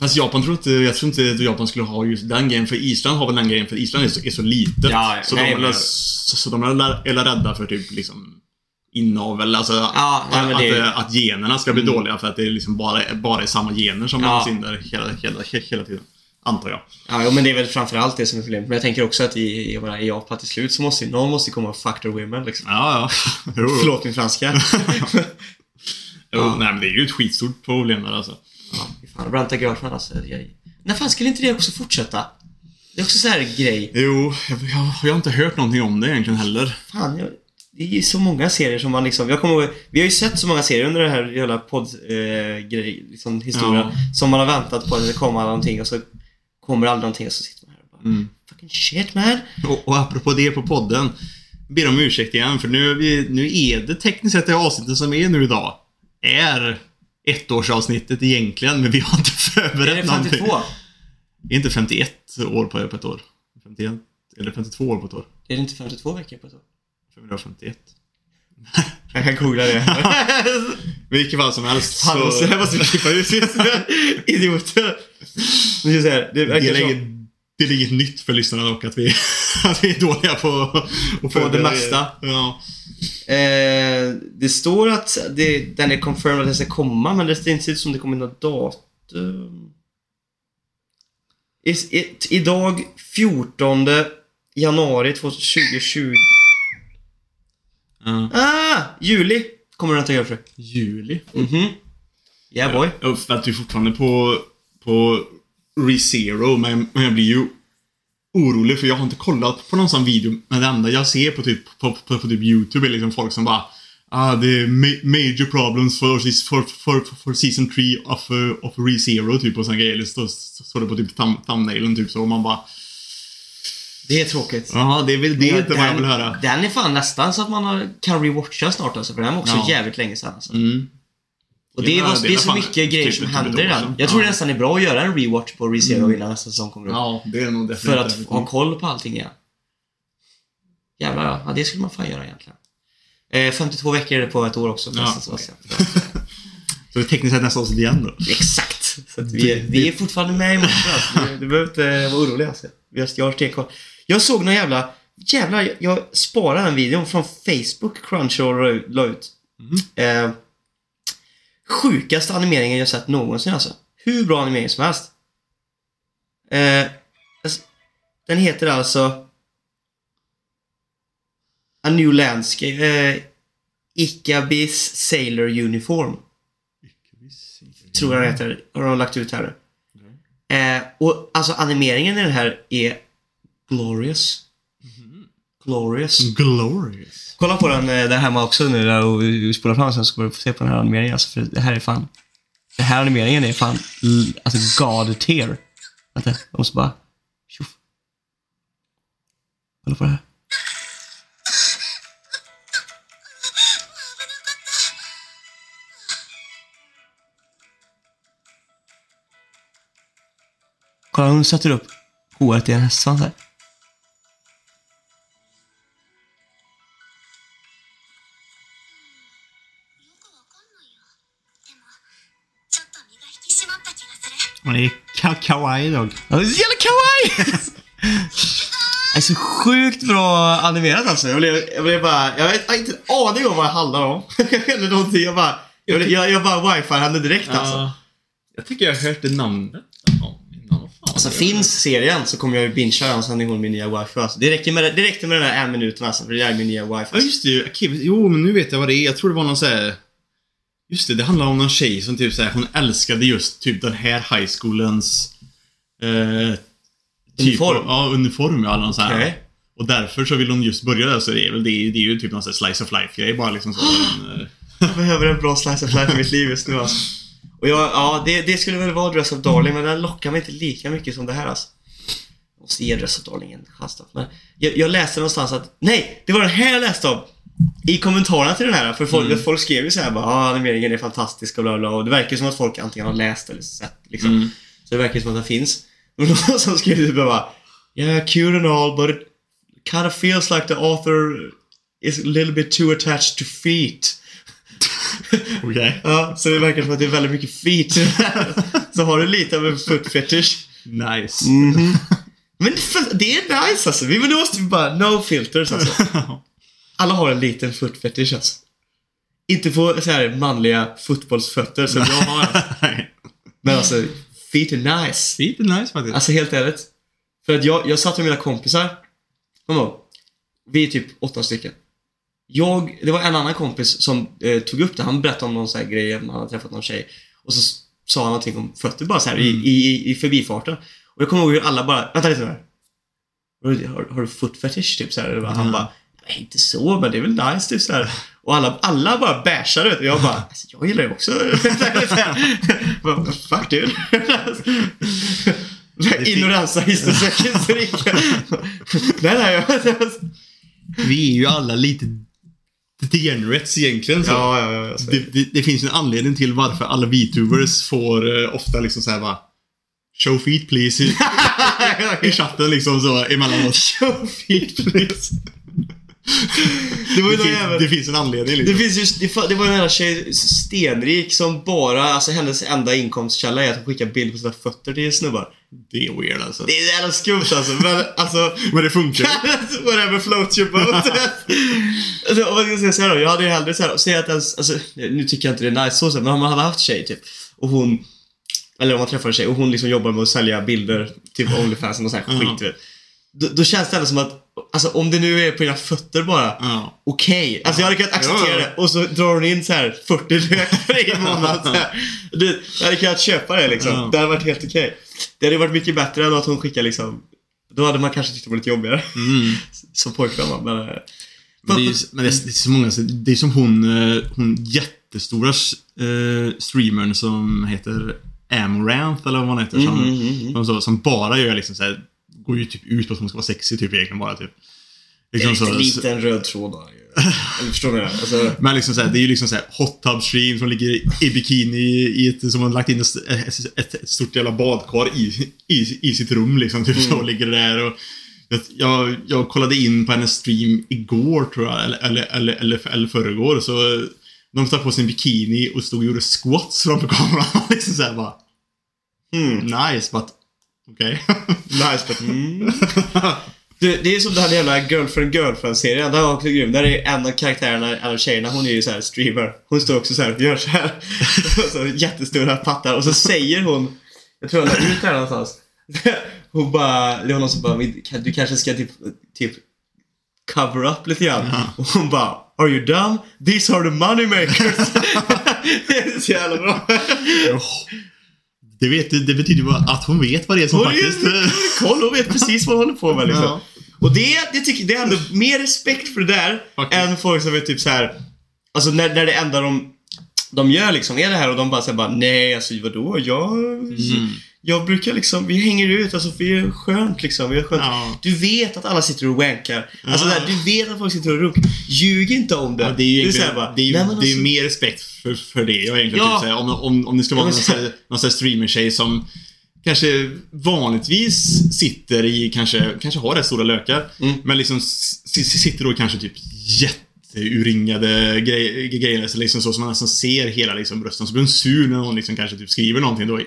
fast Japan tror inte, jag tror inte att Japan skulle ha just den grejen. För Island har väl den grejen, för Island är så, är så litet. Ja, så, nej, de, är, så, så de är rädda för typ liksom inavel, alltså Ja, att, det- Mm. att, att generna ska bli dåliga för att det är liksom bara, bara är samma gener som Ja. där hela, hela, hela tiden. Antar jag. Ja, men det är väl framförallt det som är problemet. Men jag tänker också att i, i Japan till slut så måste någon måste komma och the women liksom. Ja, ja. Förlåt min franska. jo, Ja. Nej, men det är ju ett skitstort problem där alltså. ja, fan, Ranta Girlfriend alltså. Jag, när fan skulle inte det också fortsätta? Det är också så här grej. Jo, jag, jag, jag har inte hört någonting om det egentligen heller. Fan, jag, det är ju så många serier som man liksom, jag kommer vi har ju sett så många serier under den här jävla podd, eh, liksom historien. Ja. Som man har väntat på att det komma någonting och så kommer aldrig någonting och så sitter man här och bara Mm. Fucking shit man. Och, och apropå det på podden. Ber om ursäkt igen, för nu är, vi, nu är det tekniskt sett det avsnittet som är nu idag. Är ettårsavsnittet egentligen, men vi har inte förberett Är det någonting. 52? Det är inte 51 år på, på ett år. 51, eller 52 år på ett år. Är det inte 52 veckor på ett år? 551. Jag kan googla det. Vilket fall som helst. Fan, måste, det måste vi klippa ut. Idioter. Men just det, här, det det, verkar är som... inget, det är inget nytt för lyssnarna dock att vi, att vi är dåliga på att På det mesta. Ja. Eh, det står att det, den är confirmed att den ska komma, men det ser inte ut som det kommer något datum. Is, it, idag, 14 januari 2020. Ja. Ah! Juli kommer den att göra för. Juli. Mhm. Yeah boy. Jag väntar ju fortfarande på, på ReZero, men, men jag blir ju orolig för jag har inte kollat på någon sån video. Men det enda jag ser på typ, på, på, på typ YouTube är liksom folk som bara Ah, det är ma- major problems for, for, for, for season 3 of, uh, of ReZero typ och såna grejer. Det står står det på typ thumb, thumbnailen typ så och man bara Det är tråkigt. Ja, det är väl det Ja, inte vad jag vill höra. Den är fan nästan så att man har, kan rewatcha snart alltså, för den var också Ja. jävligt länge sedan alltså. Mm. Och det, är, var- det det är så mycket typ grejer ett som händer i den. Jag tror Ja. det nästan är bra att göra en rewatch på ReZero Mm. innan nästa säsong kommer upp. Ja, det är nog definitivt. För att ha koll på allting igen. Jävlar ja. ja, det skulle man fan göra egentligen. Eh, 52 veckor är det på ett år också Ja. så- Så det är tekniskt sett nästa avsnitt igen då. Exakt! Så vi, är, vi är fortfarande med i matchen. Alltså. Du, du behöver inte vara orolig alltså. Vi har, jag har stenkoll. Jag såg någon jävla... Jävlar, jag, jag sparade den videon från Facebook, Crunchyroll la ut. Eh, sjukaste animeringen jag sett någonsin alltså. Hur bra animering som helst. Eh, alltså, den heter alltså... A New Landscape. Eh, Icabis Sailor Uniform. Tror jag den heter. Har de lagt ut här nu. Eh, och alltså animeringen i den här är glorious. Glorious. Glorious. Kolla på den eh, där hemma också nu där och vi spolar fram sen så ska du få se på den här animeringen. Alltså, för det här är fan... Den här animeringen är fan alltså God tier. Vänta, jag måste bara... Tjoff. Kolla på det här. Kolla, hon sätter upp håret i en hästsvans här. Man är ka kawaii idag. Ja, det är så jävla kawaii! det är så sjukt bra animerat alltså. Jag blev, jag blev bara... Jag har inte en aning om vad det handlar om. Eller någonting. Jag bara... Jag, jag, jag bara wifi henne direkt uh, alltså. Jag tycker jag har hört det namnet. Alltså finns serien så kommer jag ju bingea den sen hon min nya wifi. Alltså. Det, räcker med, det räckte med den här en minuten alltså, för det är min nya wifi. Alltså. Ja just det, okay. jo men nu vet jag vad det är. Jag tror det var någon sån här Just det, det handlar om någon tjej som typ såhär, hon älskade just typ den här high schoolens... Eh, typ, Uniform? Ja, uniform ja, eller någon sån här. Och därför så vill hon just börja där, så det är väl det, det är ju typ någon sån slice of life grej bara liksom så. Men, eh, Jag behöver en bra slice of life i mitt liv just nu alltså. Och jag, ja, det, det skulle väl vara Dress of Darling, men den lockar mig inte lika mycket som det här alltså. Jag måste ge Dress of Darling en chans. Men jag, jag läste någonstans att, nej! Det var den här jag läste om! I kommentarerna till den här, för folk, folk skrev ju såhär bara ah, animeringen är fantastisk och bla bla och det verkar som att folk antingen har läst eller sett liksom. Mm. Så det verkar som att den finns. Men någon som skrev typ bara Yeah, cute and all, but it kind of feels like the author is a little bit too attached to feet. Okej. Ja, så det verkar som att det är väldigt mycket feet. så har du lite av en foot fetish. Nice. Men för, det är nice alltså. Vi men måste bara, no filters alltså. Alla har en liten foot fetish alltså. Inte på så här manliga fotbollsfötter som jag har. Alltså. Men alltså, feet är nice. Lite nice faktiskt. Alltså helt ärligt. För att jag, jag satt med mina kompisar. Kom ihåg. Vi är typ åtta stycken. Jag, det var en annan kompis som eh, tog upp det. Han berättade om någon sån här grej, han hade träffat någon tjej. Och så sa han någonting om fötter bara så här i, i, i förbifarten. Och jag kommer ihåg hur alla bara, vänta lite nu här. Har, har, du foot fetish typ så här? Och Han Mm. bara, nej inte så, men det är väl nice typ så här. Och alla, alla bara vet du. Och jag bara, alltså, jag gillar ju också. Fuck dude. Ignoranza historiska. nej, nej. Jag, Vi är ju alla lite degenerates egentligen. Så. ja, ja, ja. det, det, det finns en anledning till varför alla VTubers får eh, ofta liksom såhär bara Show feet please i, i chatten liksom så emellanåt. Show feet please. Det ju Det finns, det finns en anledning Det liksom. finns just, det, det var en jävla tjej, stenrik, som bara, alltså hennes enda inkomstkälla är att hon skickar bild på sina fötter till snubbar. Det är weird alltså. Det är jävla skumt alltså, men alltså Men det funkar. Whatever floats your boat. alltså, om man ska säga så här då, jag hade ju hellre så här, säga att ens, alltså, nu tycker jag inte det är nice så, men om man hade haft tjej typ, och hon, eller om man träffar en tjej och hon liksom jobbar med att sälja bilder, typ Onlyfans och sån här skit, vet. Då, då känns det ändå som att, alltså om det nu är på dina fötter bara, Ja. okej. Alltså jag hade kunnat acceptera det. Och så drar hon in så här 40 lök för en månad. Så här. Du, jag hade kunnat köpa det liksom. Det hade varit helt okej. Det hade varit mycket bättre än att hon skickar liksom då hade man kanske tyckt det var lite jobbigare. Mm. Som pojkvän va, men... eh, Men det är, ju- men det är, det är så många, det är som hon, eh, hon jättestora eh, streamern som heter Amaranth eller vad hon heter. Som, Mm, mm, mm. som, som bara gör liksom så här, går ju typ ut på att hon ska vara sexig typ egentligen bara typ. Det är Liksom en liten röd tråd då. Eller förstår ni? Alltså, Men liksom så här, det är ju liksom så här hot tub stream som ligger i bikini i ett, som har lagt in ett, ett, ett stort jävla badkar i, i, i sitt rum liksom. Typ så ligger det där och jag, jag, kollade in på hennes stream igår tror jag, eller, eller, eller, eller, eller förrgår. Så de tar på sin bikini och stod och gjorde squats framför kameran. liksom så här bara, hmm. nice but okej. Nice but mm. du, Det är som den här jävla Girlfriend Girlfriend-serien. Den var grym. Där är en av karaktärerna, en av tjejerna, hon är ju så här streamer. Hon står också så här, gör så här. så jättestora pattar. Och så säger hon, jag tror jag la ut det här någonstans. Hon bara, det var någon som bara, "Vi- kan- du kanske ska typ, typ cover up lite grann. Och hon bara, Are you dumb? These are the money makers. det är så jävla bra. Det, vet, det betyder bara att hon vet vad det är som Hon faktiskt... ju koll och vet precis vad hon håller på med liksom. Ja. Och det, det tycker det är ändå mer respekt för det där Faktiskt. än folk som är typ så här. Alltså när, när det enda de, de gör liksom är det här och de bara säger bara nej alltså vadå jag, Mm. Jag brukar liksom, vi hänger ut alltså vi är skönt liksom, vi är skönt. Ja. Du vet att alla sitter och wankar. Alltså Ja. där, du vet att folk sitter och runkar. Ljug inte om det. Ja, det är ju så egentligen- här bara, det är, ju- nej, det är alltså- mer respekt för, för det. Jag egentligen Ja. typ såhär, om, om, om det ska vara någon, så- här- någon här streamer-tjej som kanske vanligtvis sitter i, kanske, kanske har rätt stora lökar. Mm. Men liksom sitter då kanske typ jätteuringade grej, grejer. Så liksom så som man nästan ser hela liksom brösten. Så blir hon sur när någon liksom kanske typ skriver någonting då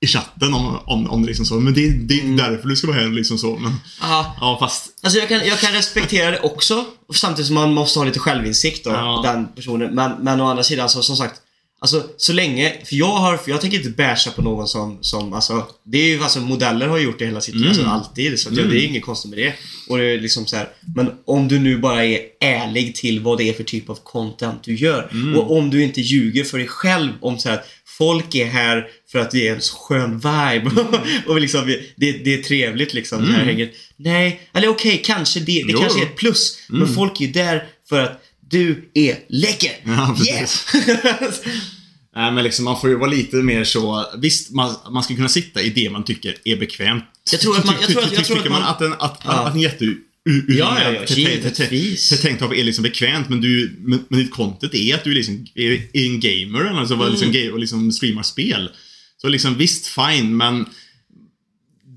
i, chatten om, om, om det liksom så. Men det, det är Mm. därför du ska vara här liksom så. Men, Ja, ja, fast... Alltså jag kan, jag kan respektera det också, samtidigt som man måste ha lite självinsikt då, Ja. den personen. Men, men å andra sidan, så, som sagt, alltså så länge, för jag har, för jag tänker inte basha på någon som, som alltså, det är ju, alltså modeller har gjort det hela sitt liv, Mm. alltså alltid. Så att det, det är inget konstigt med det. Och det är liksom så här, men om du nu bara är ärlig till vad det är för typ av content du gör. Mm. Och om du inte ljuger för dig själv om så här, folk är här för att är en så skön vibe. och liksom, det, det är trevligt liksom, det här hänget. Nej, eller okej, kanske det. Det Mm. Jo. kanske är ett plus. Men folk är ju där för att du är läcker. Ja, precis. Nej, men liksom, man får ju vara lite mer så... Visst, man, man ska kunna sitta i det man tycker är bekvämt. Jag tror att man- jag tror att- jag tror Tycker att man man- att en, att, Ja. att en jätte... Ja, ja, ja, givetvis. Tanktop är liksom bekvämt, men, du, men, men ditt content är att du liksom är, är en gamer, alltså mm. liksom, och liksom streamar spel. Så liksom visst, fine, men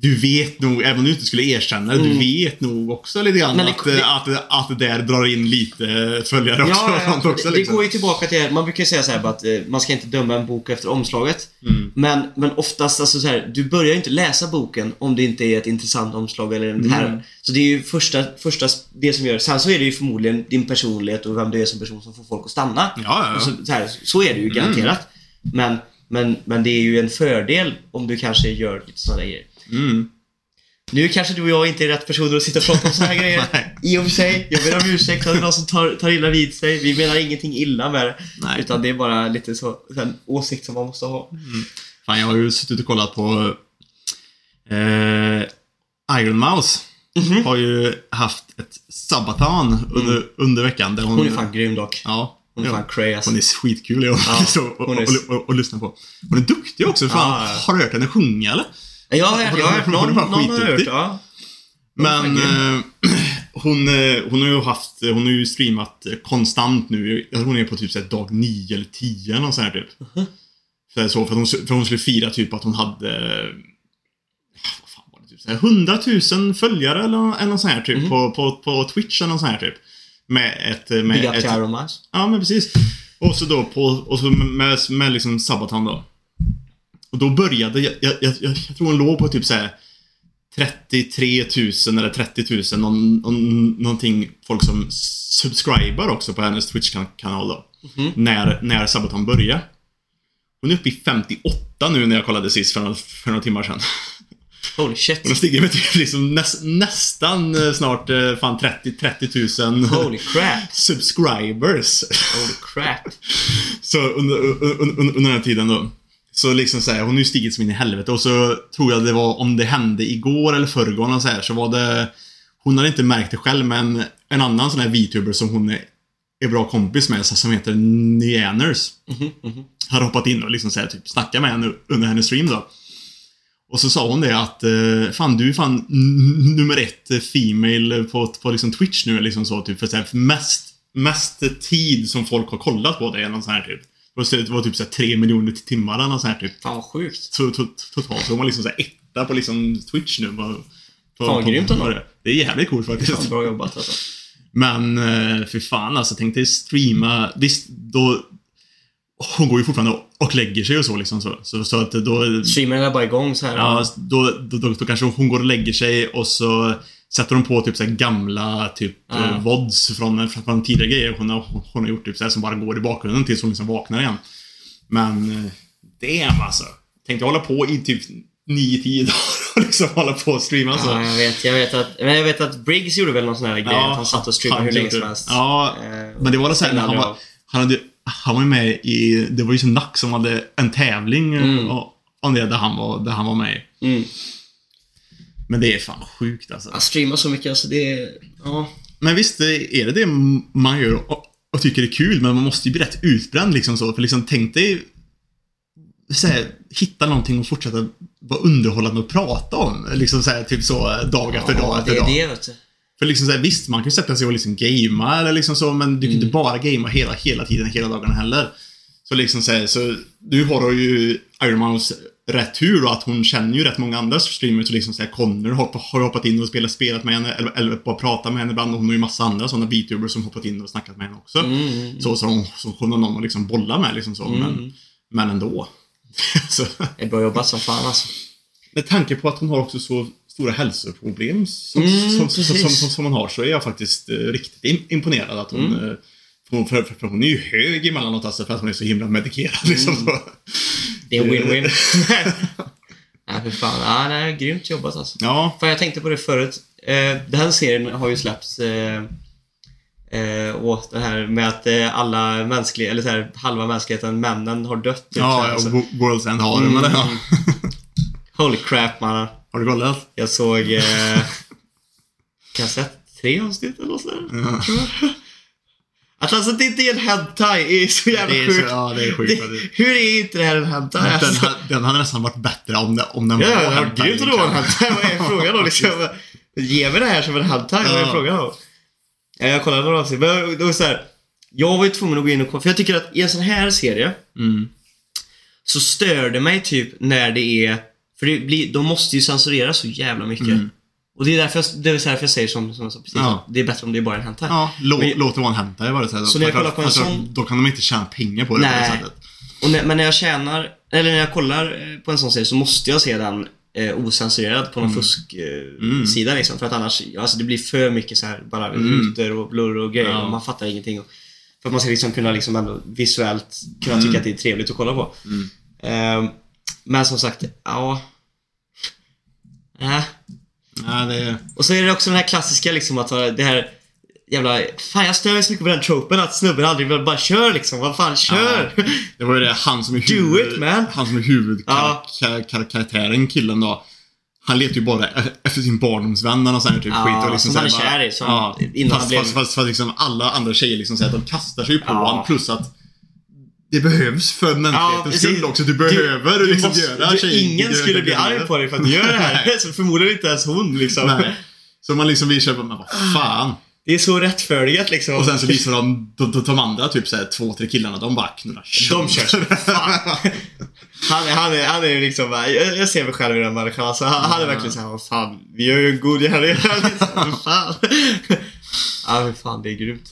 du vet nog, även om du inte skulle erkänna det, du vet nog också lite grann Mm. Det- att, det- att, att, att det där drar in lite följare också. Ja, ja, sånt också det, det liksom. går ju tillbaka till, man brukar ju säga så här att eh, man ska inte döma en bok efter omslaget. Mm. Men, men oftast, alltså så här, du börjar ju inte läsa boken om det inte är ett intressant omslag eller det här. Mm. Så det är ju första, första det som gör Sen så är det ju förmodligen din personlighet och vem du är som person som får folk att stanna. Ja, ja, ja. Så, så, här, så är det ju garanterat. Men, men, men det är ju en fördel om du kanske gör lite sådana grejer. Mm. Nu kanske du och jag inte är rätt personer att sitta och prata om sådana här grejer. Nej. I och för sig, jag ber om ursäkt om det är någon som tar, tar illa vid sig. Vi menar ingenting illa med det. Nej. Utan det är bara lite så, en åsikt som man måste ha. Fan, jag har ju suttit och kollat på eh, Iron Mouse. Mhm. Har ju haft ett sabaton under, under veckan. Där hon, Mm. Hon är fan grym dock. Ja. Hon är ja. fan alltså. Hon är skitkul ja. Ja, och, och, och, och, lyssna på. Hon är duktig också. Fan, Ja, ja. Har du hört henne sjunga eller? Jag har hört, jag har hört Hon är någon, någon har hört, ja. Men eh, hon, eh, hon har ju haft, hon har ju streamat eh, konstant nu. Jag tror hon är på typ så här, dag 9 eller 10 eller sånt här typ. Mhm. För, så, för, att hon, för hon skulle fira typ att hon hade eh, vad fan var det, typ så här, 100 000 följare eller, eller sånt här typ Mhm. på, på, på Twitch eller sånt här typ. Med ett... eh, Med Big up ett Mouse. Ja, men precis. Och så då på, och så med, med liksom Sabaton då. Och då började, jag, jag, jag, jag tror hon låg på typ så här 33 000 eller 30 000, någon, någon, någonting folk som subscribar också på hennes Twitch-kanal då. Mhm. När, när Sabaton började. Hon är uppe i 58 nu när jag kollade sist för några, för några timmar sedan. Holy shit. Hon har stigit med typ liksom näs, nästan eh, snart eh, fan 30, 30 000 Holy crap. subscribers. Holy crap. Så under, under, under, under den här tiden då. Så liksom så här, hon har ju stigit som in i helvete och så tror jag det var, om det hände igår eller förrgår och så här, så var det Hon hade inte märkt det själv men en annan sån här VTuber som hon är, är bra kompis med så- som heter Neaners Mhm, mhm. har hoppat in och liksom så här, typ snackat med henne under hennes stream då. Och så sa hon det att eh, fan du är fan nummer ett female på, på liksom Twitch nu liksom så typ för så här, mest, mest tid som folk har kollat på det eller något sånt här typ. Det var, typ så här, tre miljoner timmar eller något sånt här typ. Fan vad sjukt. Totalt. Så hon var liksom så här etta på liksom Twitch nu. På, på, Fan, vad på- grymt ändå. på det. Det är jävligt coolt faktiskt. Fan, bra jobbat alltså. Men eh, för fan alltså, tänk dig streama. Visst, då... Hon går ju fortfarande och- lägger sig och så liksom så. Så, så att då... Streamen är bara igång så här. Ja, då, då, då, då kanske hon går och lägger sig och så sätter hon på typ så gamla typ Ja. eh, vods från, från tidigare grejer hon har, hon har gjort typ så här, som bara går i bakgrunden tills hon liksom vaknar igen. Men eh, det är alltså. Tänkte hålla på i typ 9-10 dagar och liksom hålla på och streama så. Ja, jag vet. Jag vet att, men jag vet att Briggs gjorde väl någon sån här grej. Ja, att han satt och streamade hur länge som helst. Ja, Eh, Men det var så här, när han var, han, hade, han var ju med i, det var ju så Nack som hade en tävling Mm. och, om det där han var, där han var med. Mm. Men det är fan sjukt alltså. Han streamar så mycket alltså. Det är... Ja. Men visst det- är det det man gör och, och tycker det är kul, men man måste ju bli rätt utbränd liksom så. För liksom tänk dig här, hitta någonting och fortsätta vara underhållande och prata om. Liksom så här, typ så dag efter dag efter det är dag. det vet du. För liksom så här, visst, man kan ju sätta sig och liksom gamea eller liksom så, men du kan Mm. inte bara gamea hela, hela tiden, hela dagarna heller. Så liksom så, här, så du har ju Iron Mouse rätt tur och att hon känner ju rätt många andra streamers. Så liksom så här, Connor har, hoppat in och spelat, spelat med henne, eller, eller bara pratat med henne ibland. Och hon har ju massa andra sådana beatubers som hoppat in och snackat med henne också. Mm. Så som så hon har någon att liksom bolla med liksom så, men, men ändå. så, Det är bra jobbat som fan alltså. med tanke på att hon har också så stora hälsoproblem som, Mm, som, som, som, hon har så är jag faktiskt eh, riktigt im- imponerad att hon... Mm. eh, för, hon- för, för, för hon är ju hög emellanåt alltså för att hon är så himla medikerad liksom. Mm. Det är win-win. Nej, för fan. Ja, det är grymt jobbat alltså. Ja, Fan, jag tänkte på det förut. Eh, den här serien har ju släppts eh, eh, åt det här med att eh, alla mänskliga, eller så här, halva mänskligheten, männen, har dött. Typ, så här, ja alltså. Wo- World's End har men det, ja. Mm. Holy crap mannen. Har du kollat? Jag såg... Eh, kan jag sett tre avsnitt eller nåt sånt där, Ja. Att alltså det inte är en hentai är så jävla Det är så- sjukt. ja, det är sjukt Det, hur är inte det här en hentai? Den, Alltså? den hade nästan varit bättre om, det, om den Ja, var det var hentai, grymt att det var en liksom. hentai. Vad är frågan då liksom? Ge mig det här som en hentai, vad är Ja. frågan om? Ja, jag kollade några avsnitt, men det var så här. Jag var ju tvungen att gå in och kolla, för jag tycker att i en sån här serie Mm. så stör det mig typ när det är... För det blir, de måste ju censurera så jävla mycket. Mm. Och det är därför jag, det är därför jag säger som, som jag sa precis. Ja. Det är bättre om det är bara en hentai. Ja, lå, Men- låt det vara en var det så här. Så när jag kollar på en sån- Då kan de inte tjäna pengar på det på Nej. det sättet. Och när, men när jag tjänar, eller när jag kollar eh, på en sån serie så måste jag se den eh, osensurerad på någon Mm. fusksida Mm. eh, sida liksom. För att annars, alltså det blir för mycket så här bara Mm. rutor och blurr och grejer Ja. och man fattar ingenting. Och, för att man ska liksom kunna liksom ändå visuellt kunna Mm. tycka att det är trevligt att kolla på. Mm. Men som sagt, ja... Äh. Ja, det är... Och så är det också den här klassiska liksom att ha det här jävla... Fan jag stör mig så mycket på den tropen att snubben aldrig vill bara kör liksom. Vad fan, kör! Det var ju det, han som är Do huvud, it, man. Han som är Ja. huvudkaraktären, killen då. Han letar ju bara e- efter sin barndomsvän och sån här typ Ja, skit. Och liksom som han så här är bara- kär i, som ja, innan han fast, blev- fast, fast, fast liksom alla andra tjejer liksom säger att de kastar sig på Ja. honom. Plus att det behövs för mänsklighetens precis. skull också. Du behöver du liksom måste- göra du, Ingen skulle bli arg på dig för att du gör det här. så förmodligen inte ens hon liksom. Nej. Så man liksom vill köpa, men vad fan. Det är så rättfärdigat liksom. Och sen så visar de, de, de, de andra typ såhär två, tre killarna, de bara knullar De kör fan. Han, är- han, är, han är ju liksom bara, jag, jag ser mig själv i den människan. Alltså, han, han är verkligen såhär, vad fan, vi gör ju en god gärning liksom. Fan. Ja fan, det är grymt.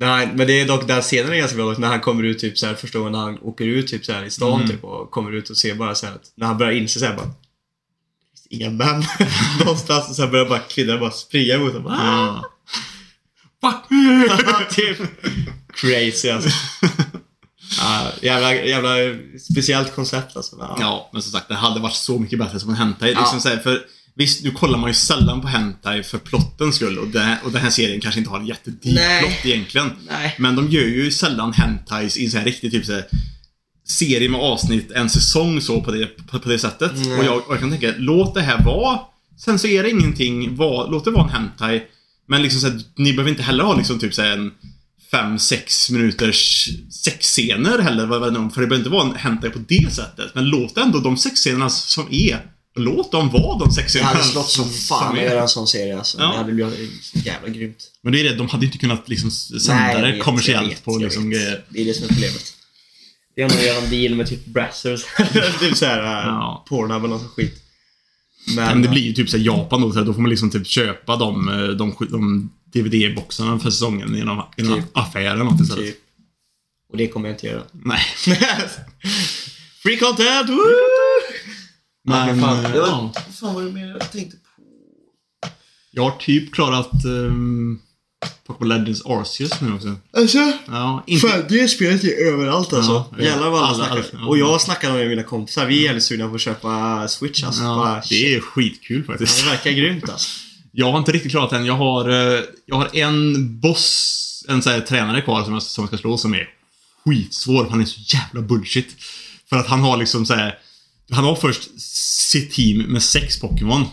Nej, men det är dock, den scenen är ganska bra när han kommer ut typ såhär, första gången han åker ut typ såhär i stan Mm. typ och kommer ut och ser bara såhär att, när han börjar inse såhär bara Inga män någonstans och sen börjar bara kvinnorna bara springa emot honom. Ah! Fuck me! typ. Crazy alltså. Ja, jävla, jävla speciellt koncept alltså. Ja. Ja, men som sagt, det hade varit så mycket bättre som en hentai. Ja. Liksom här, för Visst, nu kollar man ju sällan på hentai för plottens skull och, det, och den här serien kanske inte har en jättedeep Nej. plott egentligen. Nej. Men de gör ju sällan hentais i en sån här riktig typ så här, serie med avsnitt, en säsong så på det, på, på det sättet. Och jag, och jag kan tänka, låt det här vara. Sen så är det ingenting, var, låt det vara en hentai. Men liksom så här, ni behöver inte heller ha liksom typ så här en 5-6 minuters sexscener heller. För det behöver inte vara en hentai på det sättet. Men låt ändå de sexscenerna som är Låt dem vara de sexiga Det hade slått som fan att göra en sån serie alltså. Ja. Det hade blivit jävla grymt. Men det är det, de hade inte kunnat liksom sända jag det kommersiellt jag vet, på jag liksom grejer. Det är det som är problemet. Det är nog att göra en deal med typ Brazzers. typ såhär, Ja. Pornhub eller något skit. Men det blir ju typ så här Japan då, så här, då får man liksom typ köpa de, eh, de, de DVD-boxarna för säsongen genom, genom Typ. affären eller något istället. Typ. Och det kommer jag inte göra. Nej. Free content! Woo! Men, fan, eh, det var- ja. Vad fan var det mer jag tänkte på? Jag har typ klarat um, Pokémon Legends Arceus nu också. Alltså, Ja, inte... fan, det spelet är överallt alltså. Ja. Jävlar vad alla, Alla- alla-. Och jag snackar med mina kompisar. Vi är jävligt sugna på att köpa Switch alltså. Ja, Bara, det är skitkul Ja, faktiskt. det verkar grymt alltså. Jag har inte riktigt klarat den. Jag har, eh, jag har en boss, en sån här tränare kvar som jag, som jag ska slå som är skitsvår. Han är så jävla bullshit. För att han har liksom så här, Han har först sitt team med sex Pokémon.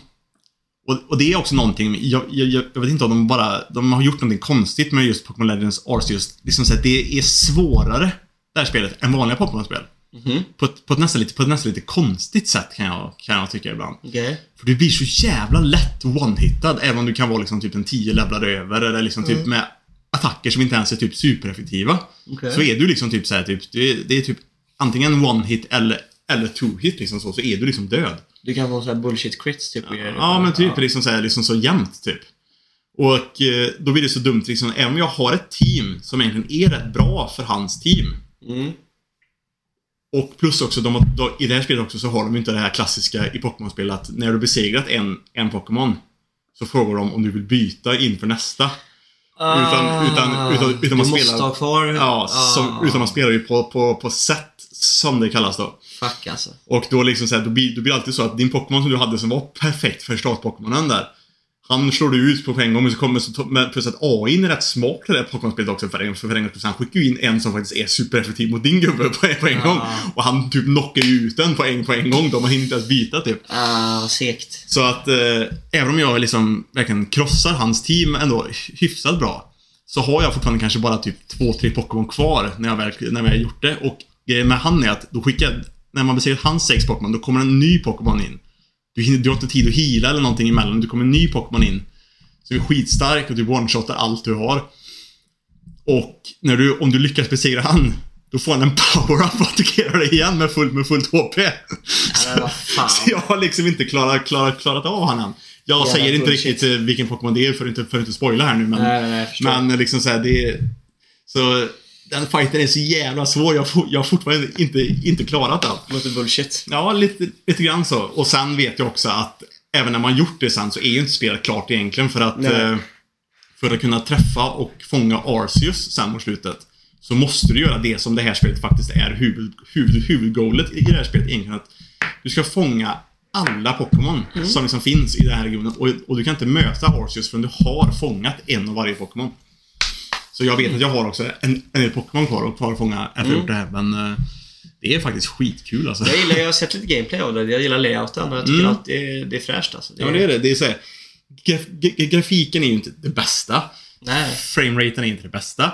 Och, och det är också någonting, jag, jag, jag vet inte om de bara, de har gjort någonting konstigt med just Pokémon Legends Arceus. Liksom så att det är svårare, det här spelet, än vanliga Pokémon-spel. Mhm. På, ett- på, ett nästan lite, på ett nästan lite konstigt sätt kan jag, kan jag tycka ibland. Okej. För du blir så jävla lätt one-hittad, även om du kan vara liksom typ en 10 levlar över, eller liksom typ med attacker som inte ens är typ supereffektiva. Okej. Så är du liksom typ såhär, typ, det, är, det är typ antingen one-hit eller, eller two-hit liksom så, så är du liksom död. Du kan få sån här bullshit crits typ. grejer. Ja, men typ liksom så, här, liksom så jämnt typ. Och eh, då blir det så dumt liksom, även om jag har ett team som egentligen är rätt bra för hans team. Mm. Och plus också, de, har- i det här spelet också så har de inte det här klassiska i Pokémon-spel att när du besegrat en, en Pokémon så frågar de om du vill byta inför nästa. Utan- utan- utan- utan man Ah, måste spelar- ha kvar... Ja, som, Ah. utan man spelar ju på, på, på set, som det kallas då. Fuck alltså. Och då liksom så här, då blir, då blir det alltid så att din Pokémon som du hade som var perfekt för startpokémonen där. Han slår du ut på en gång, men så kommer så, men plus att AI är rätt smart till det här Pokémon-spelet också för en, för en. Han skickar ju in en som faktiskt är supereffektiv mot din gubbe på, en- på en Ja. gång. Och han typ knockar ju ut den på en, på en gång. De har inte ens byta typ. Ah, vad segt. Så att eh, även om jag liksom verkligen krossar hans team ändå hyfsat bra. Så har jag fortfarande kanske bara typ två, tre Pokémon kvar när jag väl, när gjort det. Och grejen med han är att då skickar, när man besegrar hans sex Pokémon, då kommer en ny Pokémon in. Du, hinner, du har inte tid att heala eller någonting emellan, det kommer en ny Pokémon in. Som är skitstark och du one-shotar allt du har. Och när du, om du lyckas besegra han, då får han en power-up och attackerar dig igen med fullt, med fullt HP. fan. Så jag har liksom inte klarat, klarat, klarat av han än. Jag Jävla säger inte bullshit. riktigt eh, vilken Pokémon det är för att inte, för att inte spoila här nu men... Nej, nej, men liksom så här, det är... Så den fighten är så jävla svår. Jag, jag har fortfarande inte, inte klarat den. Låter bullshit. Ja, lite, lite grann så. Och sen vet jag också att även när man gjort det sen så är ju inte spelet klart egentligen för att Nej. eh, för att kunna träffa och fånga Arceus sen mot slutet så måste du göra det som det här spelet faktiskt är huvud, huvud, huvudgoalet i det här spelet egentligen. Att du ska fånga alla Pokémon Mm. som liksom finns i den här regionen och, och du kan inte möta Arceus förrän du har fångat en av varje Pokémon. Så jag vet att jag har också en, en Pokémon kvar och kvar att fånga efter gjort det här men eh, det är faktiskt skitkul alltså. Jag gillar, jag har sett lite gameplay av det. Jag gillar layouten och jag tycker Mm. att det är, det är fräscht alltså. Det Ja, men det är det. Det är så här, graf, gra- grafiken är ju inte det bästa. Nej. Frameraten är inte det bästa.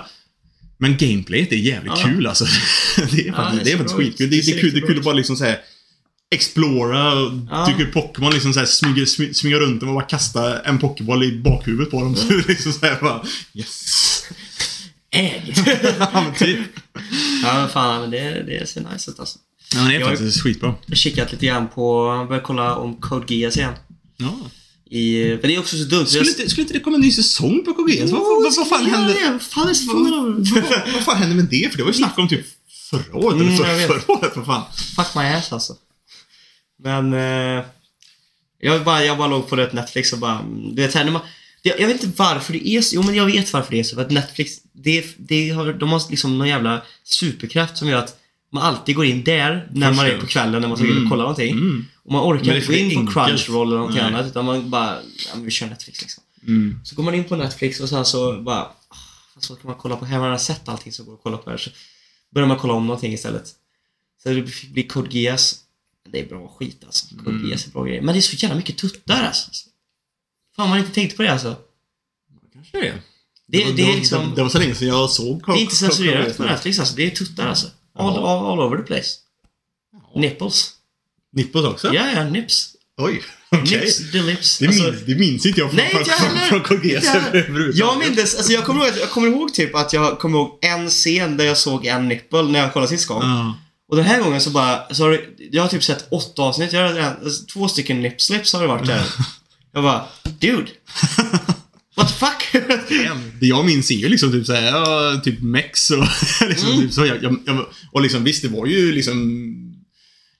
Men gameplayet är jävligt Ja. kul alltså. det är faktiskt, det det ser är faktiskt skitkul. Det, Det det, är kul, det är kul att bara liksom säga Explora och Ja. tycker Pokémon liksom såhär smyger, smy- smyger runt dem och bara kasta en Pokéboll i bakhuvudet på dem. Så liksom såhär bara Yes! Ägg! ja men typ. ja, men fan, men det, det ser nice ut alltså. Ja, men det är Jag- faktiskt skitbra. Jag har kikat lite grann på, jag började kolla om Code Geass igen. Ja. I, för det är också så dumt. Skulle, inte, skulle inte det komma en ny säsong på KGS? vad, vad, vad fan hände? Vad fan är så Vad, vad, vad fan hände med det? För det var ju snack om typ förra året, Mm, eller för, förra året, för fan. Fuck my ass alltså. Men... Eh, jag, bara, jag bara låg på det Netflix och bara... mm, Du vet, här, när man, jag, jag vet inte varför det är så. Jo, men jag vet varför det är så. För att Netflix, det, det har, de har liksom någon jävla superkraft som gör att man alltid går in där när Först man är på kvällen när man ska Mm. kolla någonting. Mm. Och man orkar inte gå in på enkelt. Crunchyroll eller någonting Nej. annat. Utan man bara... Ja, vi kör Netflix liksom. Mm. Så går man in på Netflix och sen så bara... ah, Fast vad kan man kolla på? Här har man sett allting som går att kolla på här. Så börjar man kolla om någonting istället. Så det blir Code Geass. Det är bra skit alltså. Code Mm. Geass är bra grejer. Men det är så jävla mycket tuttar alltså. Fan, man har inte tänkt på det alltså. Kanske det. Det- det är var- liksom- Det, det var så länge sedan jag såg Det är inte censurerat på det. Netflix alltså. Det är tuttar alltså. All, all, all over the place. Nipples. Nippos också? Ja, ja, nips. Oj, okej. Nips the lips. Det, Alltså, minns, det minns inte jag från, Nej, från, heller. från KGS överhuvudtaget. Jag minns, alltså jag kommer ihåg, jag kommer ihåg typ att jag kommer ihåg en scen där jag såg en nipple när jag kollade sist gång. Ja. Och den här gången så bara, så har det, jag har typ sett åtta avsnitt, jag har alltså, två stycken nip slips har det varit där. Jag bara, dude. What the fuck? Det jag minns är ju liksom typ såhär, ja, typ mex och liksom Mm. typ så. Jag, jag, jag, och liksom visst, det var ju liksom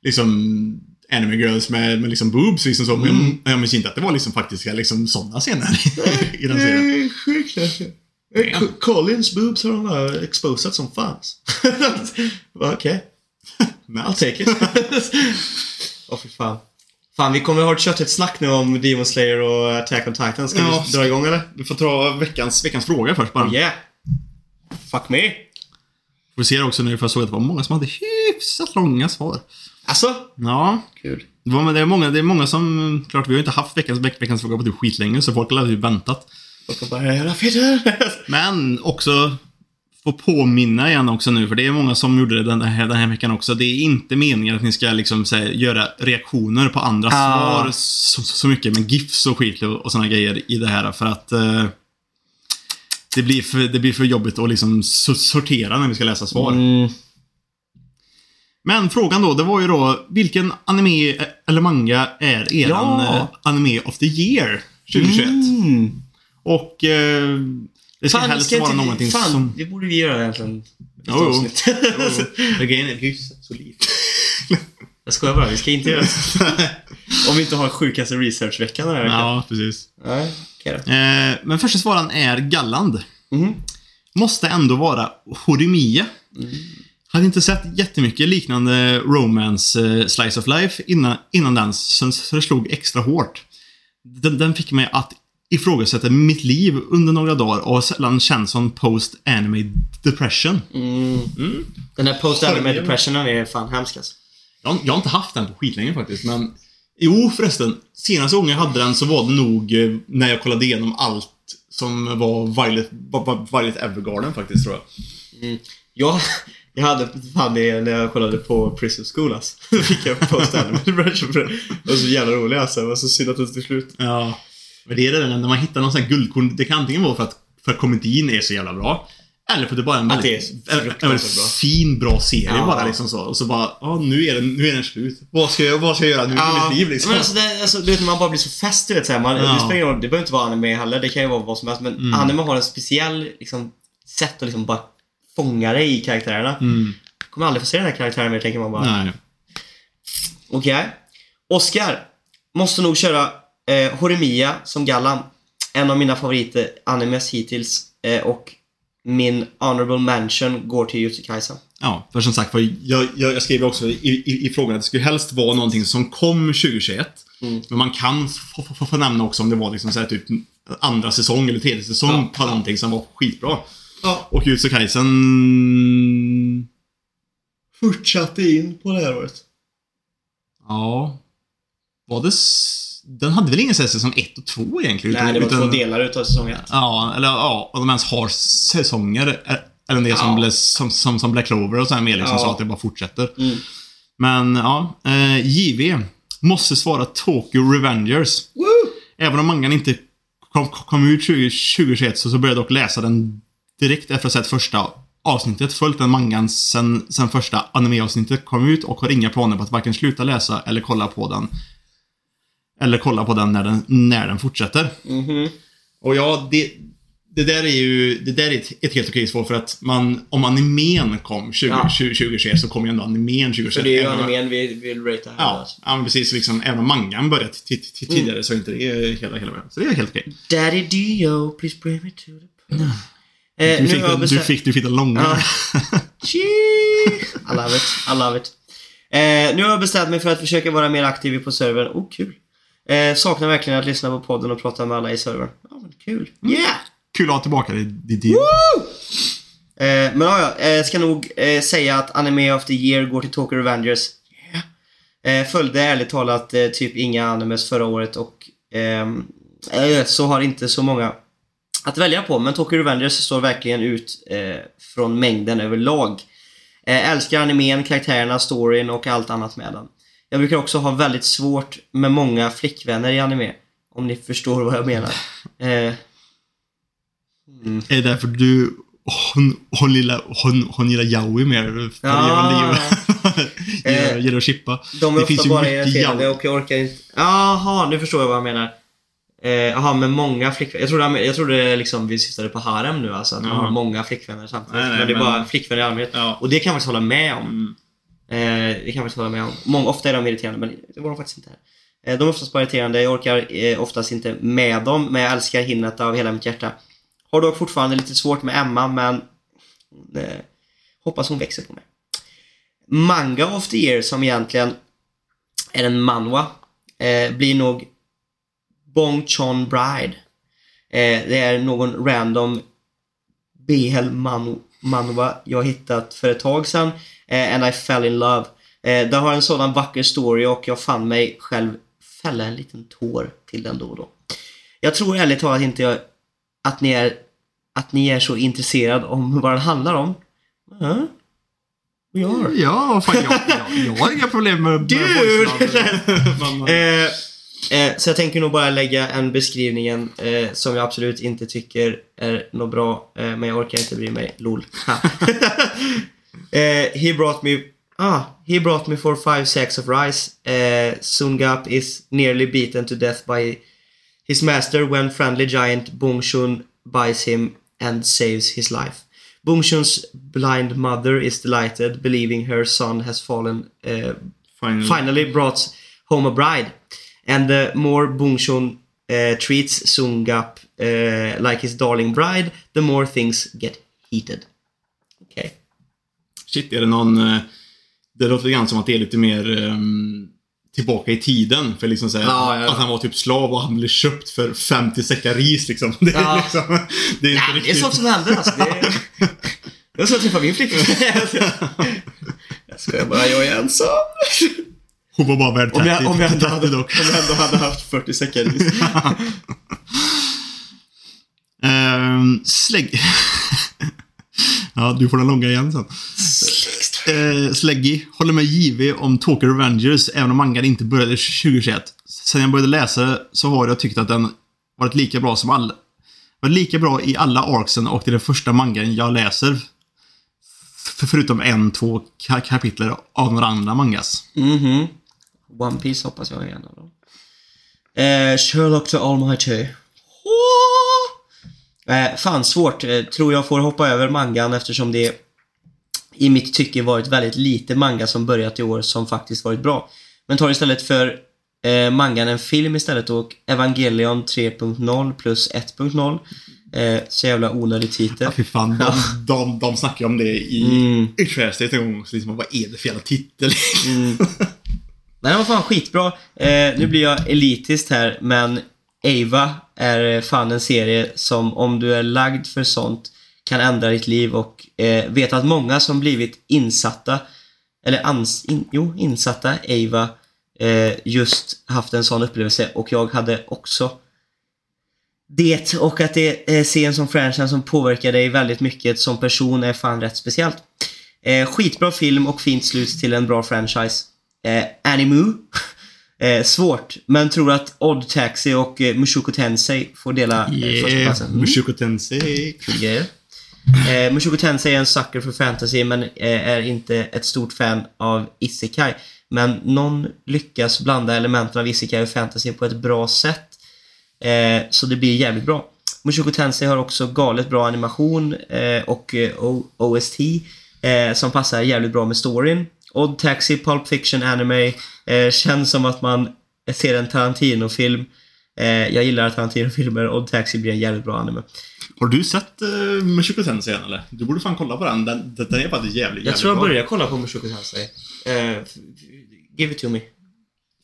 liksom anime girls med, med liksom boobs liksom så. Men Mm. jag, jag minns inte att det var liksom faktiska liksom sådana scener i den serien. Sjukt alltså. Damn. Collins boobs har de bara exposat som fan. Bara, Okej, Men, I'll take it. Åh fy fan. Fan, vi kommer ha ett köttigt snack nu om Demon Slayer och Attack on Titan. Ska Ja. vi dra igång eller? du får ta veckans, veckans fråga först bara. Yeah. Fuck me. Vi ser också nu, för jag såg att det var många som hade hyfsat långa svar. Alltså? Ja, Kul. det, var, men det, är många, det är många som... Klart, vi har ju inte haft veckans, veck, veckans fråga på typ skitlänge, så folk har ju väntat. Och bara, jävla fitter. Men också få påminna igen också nu, för det är många som gjorde det den här, den här veckan också. Det är inte meningen att ni ska liksom så här, göra reaktioner på andra Ah. svar så, så mycket med GIFs och skit och, och såna grejer i det här för att eh, det, blir för, det blir för jobbigt att liksom so- sortera när vi ska läsa svar. Mm. Men frågan då, det var ju då vilken anime eh, eller manga är eran Ja. eh, anime of the year 2021? Mm. Och eh, det ska Fan, helst ska vara vi- någonting fan, som... det borde vi göra egentligen. Jo, jo. Grejen är hyfsat solid. Jag skojar bara, vi ska inte göra det. Om vi inte har sjukaste researchveckan den här veckan. Ja, precis. Nej, då. Eh, men första svaran är Galland. Mhm. Måste ändå vara Horimiya. Hade inte sett jättemycket liknande romance eh, slice of life innan, innan den, så, så det slog extra hårt. Den, den fick mig att ifrågasätta mitt liv under några dagar och har sällan känt som post-anime depression. Mm. Den här post-anime depressionen är fan hemsk alltså. Jag, jag har inte haft den på skitlänge faktiskt, men... Jo förresten, senaste gången jag hade den så var det nog eh, när jag kollade igenom allt som var Violet, Violet Evergarden faktiskt, tror jag. Jag, jag hade fan det när jag kollade på Prison School alltså. Då fick jag post-anime depression för det. Det var så jävla roligt alltså. Det var så synd att det till slut. Ja. Men det är det när man hittar någon sån här guldkorn. Det kan antingen vara för att, för att komedin är så jävla bra. Eller för att det bara är en det är väldigt, så en, en väldigt bra. fin, bra serie Ja. bara liksom så. Och så bara, ja nu är den, nu är den slut. Vad ska jag, vad ska jag göra nu med mitt liv liksom? Men alltså, det, alltså, du vet, man bara blir så fäst du vet, så här, man, Ja. det, roll, det behöver inte vara anime heller, det kan ju vara vad som helst. Men Mm. anime har en speciell liksom, sätt att liksom bara fånga dig i karaktärerna. Mm. Kommer aldrig få se den här karaktären mer, tänker man bara. Nej. Okej. Oscar. Måste nog köra eh, Horimiya som Gallan. En av mina favoriter animes hittills. Eh, och min honorable mention går till Jutsu Kaisen. Ja, för som sagt för jag, jag, jag skrev också i, i, i frågan att det skulle helst vara någonting som kom 2021. Mm. Men man kan få, få, få, få nämna också om det var liksom så här, typ andra säsong eller tredje säsong Ja, på någonting som var skitbra. Ja. Och Jutsu Kaisen... Fortsatte in på det här året. Ja. Var det... Den hade väl ingen säsong 1 och 2 egentligen? Nej, det var utan- två delar utav säsong ett. Ja, eller ja, om de ens har säsonger. eh, Eller det som, Ja. blev, som, som, som Black Clover och så här med liksom, Ja. så att det bara fortsätter. Mm. Men ja, eh, JV måste svara Tokyo Revengers. Även om mangan inte kom, kom ut 20, 2021 så, så började jag dock läsa den direkt efter att ha sett första avsnittet. Följt den mangan sen, sen första anime-avsnittet kom ut och har inga planer på att varken sluta läsa eller kolla på den. Eller kolla på den när den, när den fortsätter. Mhm. Och ja, det, det där är ju det där är ett, ett helt okej svar för att man, om animen kom 20, Ja. 20, 2021 så kom ju ändå animen 2021. Så det är ju animen vi vill rata här. Ja, Alltså. ja men precis. Liksom, även om mangan började t- tidigare så är inte det hela, hela världen. Så det är helt okej. Daddy Dio, please bring me to the pub. Eh, Du fick, du fick, du fick den långa. Ja. I love it, I love it. Eh, nu har jag bestämt mig för att försöka vara mer aktiv på servern. Oh, kul. Eh, saknar verkligen att lyssna på podden och prata med alla i servern. Ja, men kul. Yeah! Kul att ha tillbaka det. det, det. Eh, men ja, ja, eh, ska nog eh, säga att Anime of the Year går till Tokyo Revengers. Yeah. Eh, följde ärligt talat eh, typ inga animes förra året och ehm, eh, så har inte så många att välja på. Men Tokyo Revengers står verkligen ut från mängden överlag. Älskar animen, karaktärerna, storyn och allt annat med den. Jag brukar också ha väldigt svårt med många flickvänner i anime. Om ni förstår vad jag menar. Eh, mm. Är det därför du hon, hon, gillar, hon, hon gillar yaoi mer? Ja. gillar, Eh, gillar att chippa. De är Det finns ofta bara yaoi. och jag orkar inte... Jaha, nu förstår jag vad jag menar. Eh, Jaha, med många flickvänner. Jag trodde, jag trodde liksom vi syftade på harem nu alltså, att man har många flickvänner samtidigt. Nej, nej, men det är men- bara flickvänner i allmänhet. Ja. Och det kan jag faktiskt hålla med om. Mm. Eh, det kan jag faktiskt hålla med om. Många, ofta är de irriterande, men det var de faktiskt inte här. Eh, de är oftast bara irriterande, jag orkar eh, oftast inte med dem, men jag älskar Hinnet av hela mitt hjärta. Har dock fortfarande lite svårt med Emma, men eh, hoppas hon växer på mig. Manga of the year, som egentligen är en manwa, eh, blir nog Bong Chon Bride. Eh, det är någon random BL manwa jag hittat för ett tag sedan. Eh, and I fell in love. Eh, det har en sådan vacker story och jag fann mig själv fälla en liten tår till den då och då. Jag tror ärligt talat inte jag, att, ni är, att ni är så intresserade om vad den handlar om. We are. Ja, fan, jag, jag, jag har inga problem med, med Dude! Men- Eh, eh, så jag tänker nog bara lägga en beskrivningen eh, som jag absolut inte tycker är något bra, eh, men jag orkar inte bry mig. LOL. Eh, he brought me Ah, he brought me for five sacks of rice. Eh, Sungap is nearly beaten to death by his master when friendly giant Bongshun buys him and saves his life. Bongshun's blind mother is delighted, believing her son has fallen uh, Finally. finally brought home a bride. And the more Bongshun uh, treats Sungap uh, like his darling bride, the more things get heated. Shit, är det någon... eh, Det låter grann som att det är lite mer ehm, tillbaka i tiden. För liksom såhär, Ja, ja, ja. att han var typ slav och han blev köpt för 50 säckar ris liksom. Det är Ja. liksom... Det är inte Nej, det är riktigt... sånt som händer alltså. Det är, det var så jag träffade min flickvän. Jag skojar bara, jag är ensam. Hon var bara värd 30, Om jag, om jag, ändå, 30 hade, om jag ändå hade haft 40 sekunder. Ehm, slägg... ja, du får den långa igen sen. Uh, Släggy håller med JV om Tokyo Revengers, även om mangan inte började 2021. Sen jag började läsa så har jag tyckt att den varit lika bra som alla... Varit lika bra i alla arcsen och det är den första mangan jag läser. F- förutom en, två ka- kapitel av några andra mangas. Mhm. One Piece hoppas jag är en av dem. Eh, Sherlock the Almighty. Eh, fan svårt. Eh, tror jag får hoppa över mangan eftersom det i mitt tycke varit väldigt lite manga som börjat i år som faktiskt varit bra. Men tar istället för eh, mangan en film istället och Evangelion 3.0 plus 1.0. Eh, så jävla onödig titel. Ja, fy fan. De, de, de snackar om det i, Mm. en gång. Så liksom, vad är det för jävla titel? Mm. Nej, den var fan skitbra. Eh, nu blir jag elitist här, men Ava är eh, fan en serie som om du är lagd för sånt kan ändra ditt liv och eh, vet att många som blivit insatta, eller ans, in, jo, insatta Ava eh, just haft en sån upplevelse och jag hade också det och att det är serien som franchise som påverkar dig väldigt mycket som person är fan rätt speciellt. Eh, skitbra film och fint slut till en bra franchise. Eh, Animu. Eh, svårt, men tror att Odd Taxi och eh, Mushoku Tensei får dela eh, Yeah, förstaplatsen. Mm. Mushoku Tensei. Grejer. Eh, Mushoku Tensei är en sucker för fantasy men eh, är inte ett stort fan av Isekai. Men någon lyckas blanda elementen av Isekai och fantasy på ett bra sätt. Eh, så det blir jävligt bra. Mushoku Tensei har också galet bra animation eh, och eh, OST som passar jävligt bra med storyn. Odd Taxi, Pulp Fiction, Anime eh, känns som att man ser en Tarantino-film. Eh, jag gillar Tarantino-filmer. Odd Taxi blir en jävligt bra anime. Har du sett uh, Mushoku Tensei än eller? Du borde fan kolla på den. Den, den är faktiskt jävligt, jävligt Jag tror jag bra. börjar kolla på Mushoku Tensei. Eh, give it to me.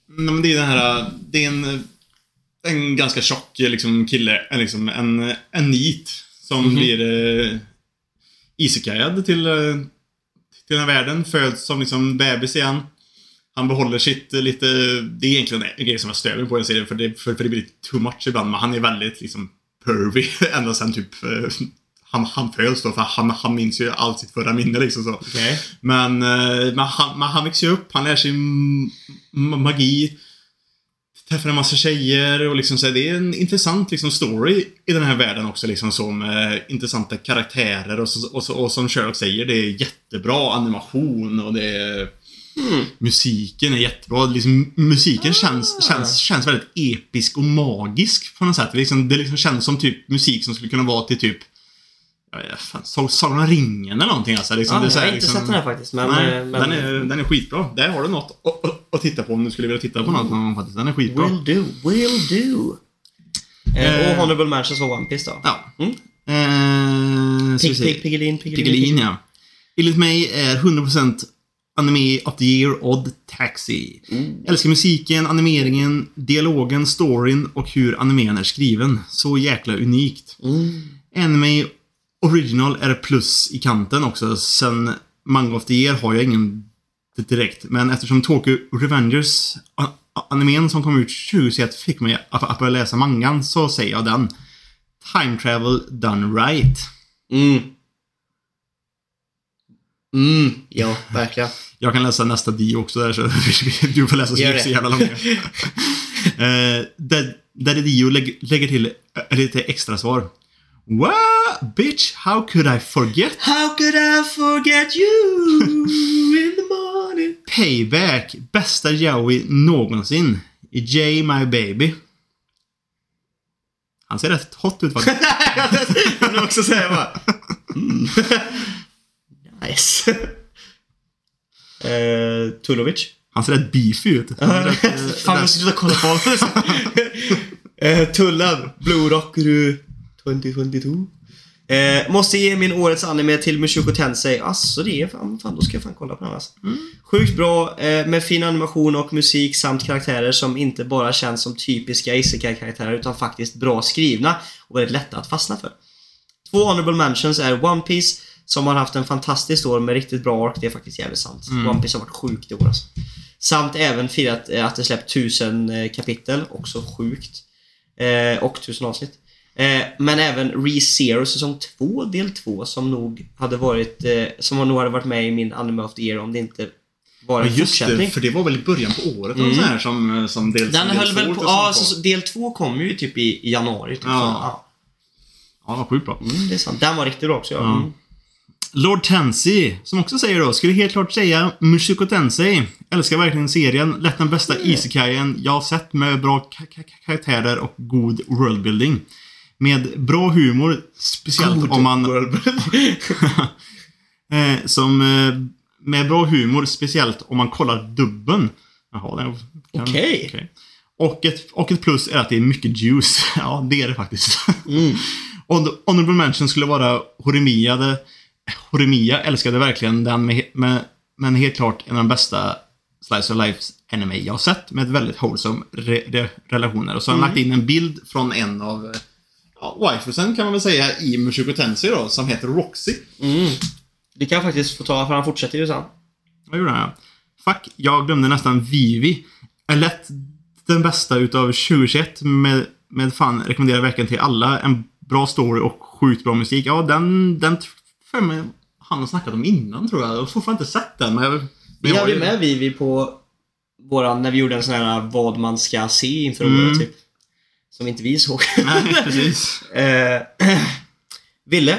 Nej, men det är den här... Det är en, en ganska tjock liksom, kille. En, liksom, en, en nit. Som Mhm. blir uh, isekajad till, uh, till den här världen. Föds som liksom bebis igen. Han behåller sitt eh, lite... Det är egentligen en grej som jag stör mig på i den serien. För det, för, för det blir too much ibland. Men han är väldigt liksom pervy. Ända sen typ... eh, han, han föds då, för han, han minns ju allt sitt förra minne liksom så. Okej. Men, eh, men, han, men han växer upp, han lär sig magi. Träffar en massa tjejer och liksom så här, det är en intressant liksom story i den här världen också liksom som eh, intressanta karaktärer och, så, och, så, och som Sherlock säger, det är jättebra animation och det är Musiken är jättebra. Liksom, musiken känns, känns, känns väldigt episk och magisk på något sätt. Det, liksom, det liksom känns som typ musik som skulle kunna vara till typ Ja, ja, fan, Sag- Sagan ringen eller någonting alltså. Liksom, Ja, det är jag har inte liksom, sett den här faktiskt, men... Nej, eh, men den, är, den är skitbra. Där har du något att, att, titta på om du skulle vilja titta på något någon gång faktiskt. Den är skitbra. Will do, will do. Eh, Eh. och Honorable Mentions var One Piece då. Ja. Mm. Eh, Pig, pig, Piggelin, Piggelin. Piggelin, ja. Enligt mig är 100% Anime of the Year Odd Taxi. Älskar musiken, animeringen, dialogen, storyn och hur animen är skriven. Så jäkla unikt. Mm. Anime Original är plus i kanten också. Sen Manga of the Year har jag ingen direkt. Men eftersom Tokyo Revengers animen som kom ut 2021 fick mig att, börja läsa mangan så säger jag den. Time Travel Done Right. Mm. Mm, ja, verkligen. Jag kan läsa nästa dio också där så du får läsa så mycket så det. jävla långa. eh, där, där är dio lägg, lägger till eh, lite extra svar. What? Bitch, how could I forget? How could I forget you in the morning? Payback, bästa Joey någonsin. J My Baby. Han ser rätt hot ut faktiskt. Jag vill också säga bara... Mm. Nice. eh, Tulovic. Han ser rätt beefy ut. Rätt, eh, Fan, jag måste sluta kolla på honom. eh, Tullen. Blue Rockaroo 2022. Eh, måste ge min årets anime till Mushoku Tensei. Asså, det är fan, fan, då ska jag fan kolla på den alltså. Sjukt bra eh, med fin animation och musik samt karaktärer som inte bara känns som typiska isekai-karaktärer utan faktiskt bra skrivna och väldigt lätta att fastna för. Två honorable mentions är One Piece som har haft en fantastisk år med riktigt bra ark. Det är faktiskt jävligt sant. One Piece har varit sjukt i år alltså. Samt även firat eh, att det släppt tusen eh, kapitel, också sjukt. Eh, och tusen avsnitt. Eh, men även ReZero säsong 2, del 2 som nog hade varit, eh, som nog hade varit med i min Anime of the Year om det inte var en Ja, just fortsättning. det, för det var väl i början på året Mm. mm. så här som, som del Den del höll väl på, ja, så, del 2 kom ju typ i, i januari. Typ, Ja. Ja, var sjukt bra. Mm, det är sant. Den var riktigt bra också. Ja. Mm. Lord Tensei, som också säger då, skulle helt klart säga Mushoku Tensei. Älskar verkligen serien. Lätt den bästa isekajen jag har sett med bra ka- ka- karaktärer och god worldbuilding. Med bra humor, speciellt om man... eh, som... Eh, med bra humor, speciellt om man kollar dubben. Jaha, det kan- Okej. okej. Och, ett, och ett plus är att det är mycket juice. ja, det är det faktiskt. Mm. Hon- Honorable mention skulle vara Horimiya. Horimiya älskade verkligen den, med, med, men helt klart en av de bästa Slice of Life anime jag har sett med väldigt wholesome re, re, relationer. Och så har han lagt in en bild från en av eh, ja, wifusen kan man väl säga i Mushoku Tensei då, som heter Roxy. Mm. Du kan faktiskt få ta, för han fortsätter ju sen. Vad gjorde han? Fuck, jag glömde nästan Vivi. Är lätt den bästa utav 2021 med, med fan rekommenderar verkligen till alla. En bra story och sjukt bra musik. Ja, den, den för mig han har snackat om innan tror jag. Jag har fortfarande inte sett den. Men jag, men Vi jag hade ju- med Vivi på våran, när vi gjorde en sån här vad man ska se inför Mm. året typ. Som inte vi såg. Nej, precis. Eh, Ville.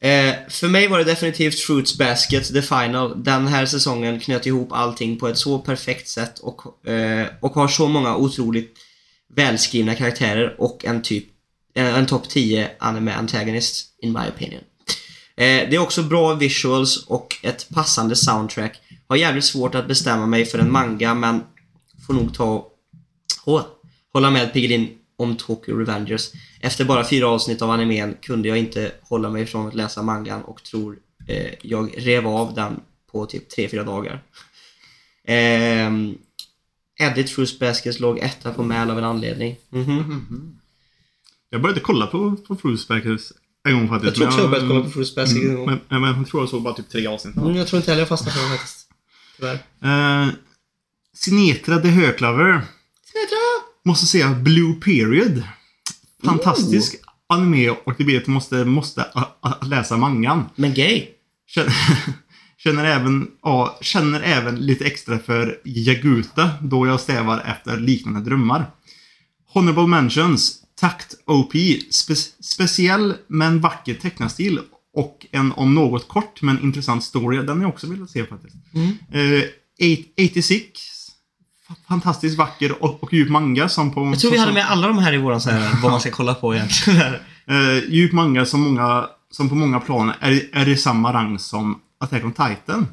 Eh, för mig var det definitivt Fruits Basket, the final. Den här säsongen knöt ihop allting på ett så perfekt sätt och, eh, och har så många otroligt välskrivna karaktärer och en typ en, en topp 10 anime antagonist, in my opinion. Eh, det är också bra visuals och ett passande soundtrack. Har jävligt svårt att bestämma mig för en manga men får nog ta Åh, hålla med Piggelin om Tokyo Revengers. Efter bara fyra avsnitt av animen kunde jag inte hålla mig från att läsa mangan och tror eh, jag rev av den på typ tre fyra dagar. Ehm, Edit Fruits Baskets låg etta på Mäl av en anledning. Mhm. Jag började kolla på, på Fruits Baskets en gång faktiskt. Jag tror också jag börjat kolla på Fruits Basket en gång. Men, men, jag tror jag såg bara typ tre avsnitt. Mm, jag tror inte heller jag fastnade för den faktiskt. Tyvärr. Uh, Sinetra the Höklaver. Måste säga Blue Period. Fantastisk anime och det blir att måste, måste läsa mangan. Men gay. Känner, känner, även, ja, känner även lite extra för Jaguta då jag strävar efter liknande drömmar. Honorable mentions. Takt OP. Spe, speciell men vacker tecknarstil. Och en om något kort men intressant story. Den har jag också velat se faktiskt. Mm. Eh, 86. Fa- Fantastiskt vacker och, och djup manga som på... Jag tror vi hade med alla de här i våran så här, vad man ska kolla på egentligen. Eh, djup manga som, många, som på många plan är, är i samma rang som Attack on Titan.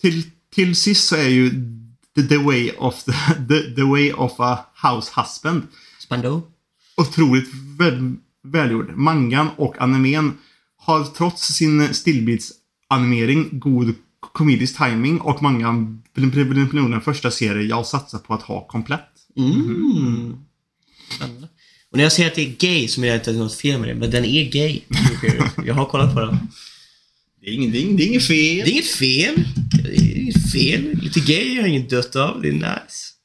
Till, till sist så är ju The, the, way, of the, the, the way of a house husband Spando. otroligt väl, välgjord. Mangan och animen har trots sin stillbildsanimering god komedisk timing och mangan nog den första serie jag satsar på att ha komplett. Mm. Spännande. Och när jag säger att det är gay så menar jag inte att det är något fel med det, men den är gay. Jag har kollat på den. Det är inget, det är inget, fel. Det är inget fel. Det är inget fel. Lite gay har inget dött av. Det är nice.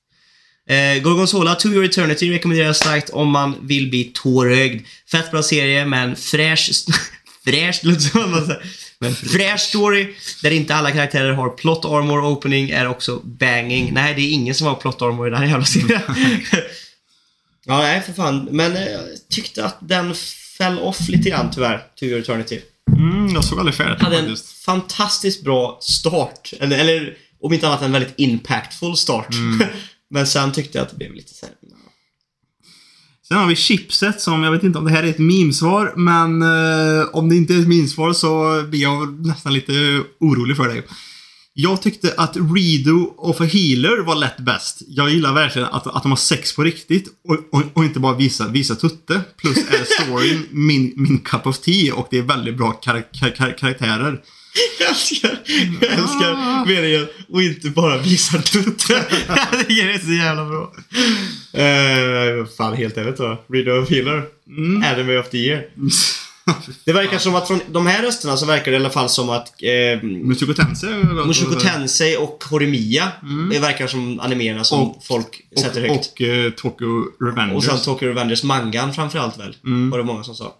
Eh, Gorgonzola, To Your Eternity rekommenderar jag starkt om man vill bli tårögd. Fett bra serie, men fräsch... fräsch, låter som. Men fräsch story, där inte alla karaktärer har plot armor opening, är också banging. Nej, det är ingen som har plot armor i den här jävla serien. ja, nej, för fan. Men eh, jag tyckte att den fell off lite grann, tyvärr. To Your Eternity Mm, jag såg aldrig färdigt hade en fantastiskt bra start. Eller, eller om inte annat en väldigt impactful start. Men sen tyckte jag att det blev lite så här. Sen har vi chipset som, jag vet inte om det här är ett memesvar men eh, om det inte är ett memesvar så blir jag nästan lite orolig för dig. Jag tyckte att Redo och för Healer var lätt bäst. Jag gillar verkligen att, att de har sex på riktigt och, och, och inte bara visa, visa tutte. Plus är storyn min, min cup of tea och det är väldigt bra kar kar kar karaktärer. Jag älskar, jag älskar meningen och inte bara visa tutten. Det är så jävla bra. Uh, fan, helt ärligt då. Reader of Healer. Mm. Anime of the year. Det verkar som att från de här rösterna så verkar det i alla fall som att eh, Mushoku Tensei. Mushoku Tensei och Horimiya det verkar som animerna som Och- folk och, sätter högt. och uh, Tokyo Revengers. Och sen Tokyo Revengers mangan framförallt väl? Mm. Var det många som sa.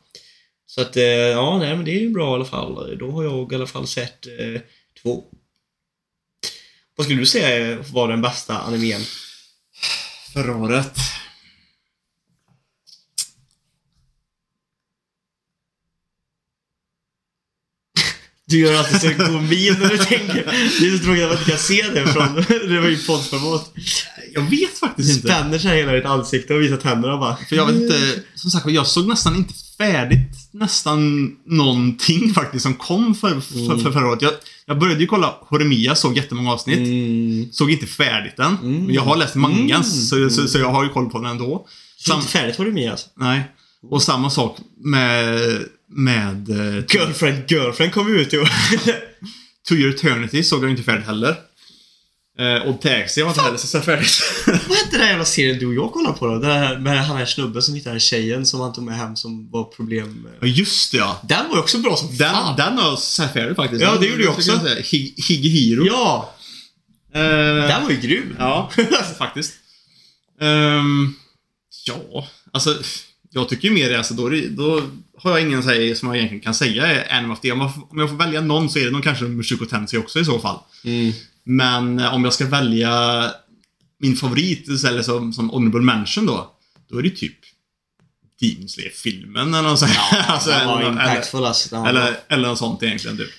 Så att, eh, ja, nej men det är ju bra i alla fall. Då har jag i alla fall sett eh, två. Vad skulle du säga var den bästa animen? Förra året. Du gör alltid så god min när du tänker. Det är så tråkigt att man inte kan se det från... Det var ju poddformat. Jag vet faktiskt inte. Spänner sig hela ditt ansikte och visar tänderna bara. För jag vet inte, som sagt jag såg nästan inte färdigt nästan någonting faktiskt som kom för, för, för förra året. Jag, jag började ju kolla Horimiya, såg jättemånga avsnitt. Mm. Såg inte färdigt den. Mm. Men jag har läst mangan Mm. så, så, så jag har ju koll på den ändå. Så Sam, inte färdigt Horimiya alltså. nej. Och samma sak med, med uh, Girlfriend, girlfriend kom ut i år. To Your Eternity såg jag inte färdigt heller. Uh, och Taxi var inte heller så färdigt. Vad hette den här jävla serien du och jag kollade på då? Den här, med han här snubben som hittade tjejen som han tog med hem som var problem med. Ja just det ja. Den var ju också bra som Den, fan. den har jag sett färdigt faktiskt. Ja, det gjorde jag också. Hig- Higehiro. Ja! Eh, Den var ju grym. Ja, faktiskt. Ehm, ja, alltså. Jag tycker ju mer det, alltså, då, då har jag ingen här, som jag egentligen kan säga är Anime of the. Om jag får- Om jag får välja någon så är det nog kanske Mushoku Tensei också i så fall. Mm. Men eh, om jag ska välja min favorit, eller som, som honorable mention då. Då är det typ Demon Slayer-filmen eller något sånt. alltså, den var eller, impactful alltså. Den eller, bra. eller något sånt egentligen typ.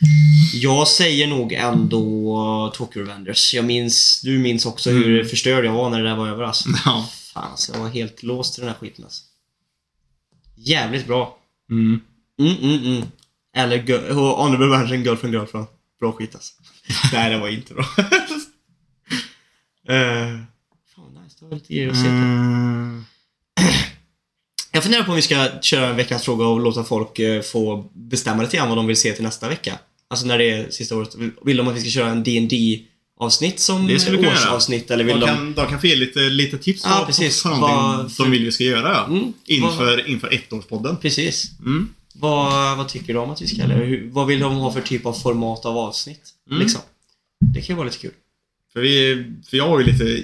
Jag säger nog ändå Tokyo Revengers. Jag minns, du minns också hur förstörd jag var när det där var över alltså. Ja. Fan alltså, jag var helt låst till den här skiten alltså. Jävligt bra. Mm. Mm, mm, mm. Eller girl- Honorable Mention Girlfriend Girlfriend. Bra skit alltså. Nej, det var inte bra. uh, fan nice, det var lite grejer att se på. Mm. Jag funderar på om vi ska köra en veckans fråga och låta folk eh, få bestämma lite grann vad de vill se till nästa vecka. Alltså när det är sista året. Vill de att vi ska köra en dd avsnitt som Det skulle göra. årsavsnitt eller vill De de... kan, de kan få ge lite, lite tips Ja, på, precis. på Vad de vill vi ska göra. Mm, Inför, inför ettårspodden. Precis. Mm. Vad, vad tycker de att vi ska, eller vad vill de ha för typ av format av avsnitt? Mm. Liksom. Det kan ju vara lite kul. För, vi, för jag har ju lite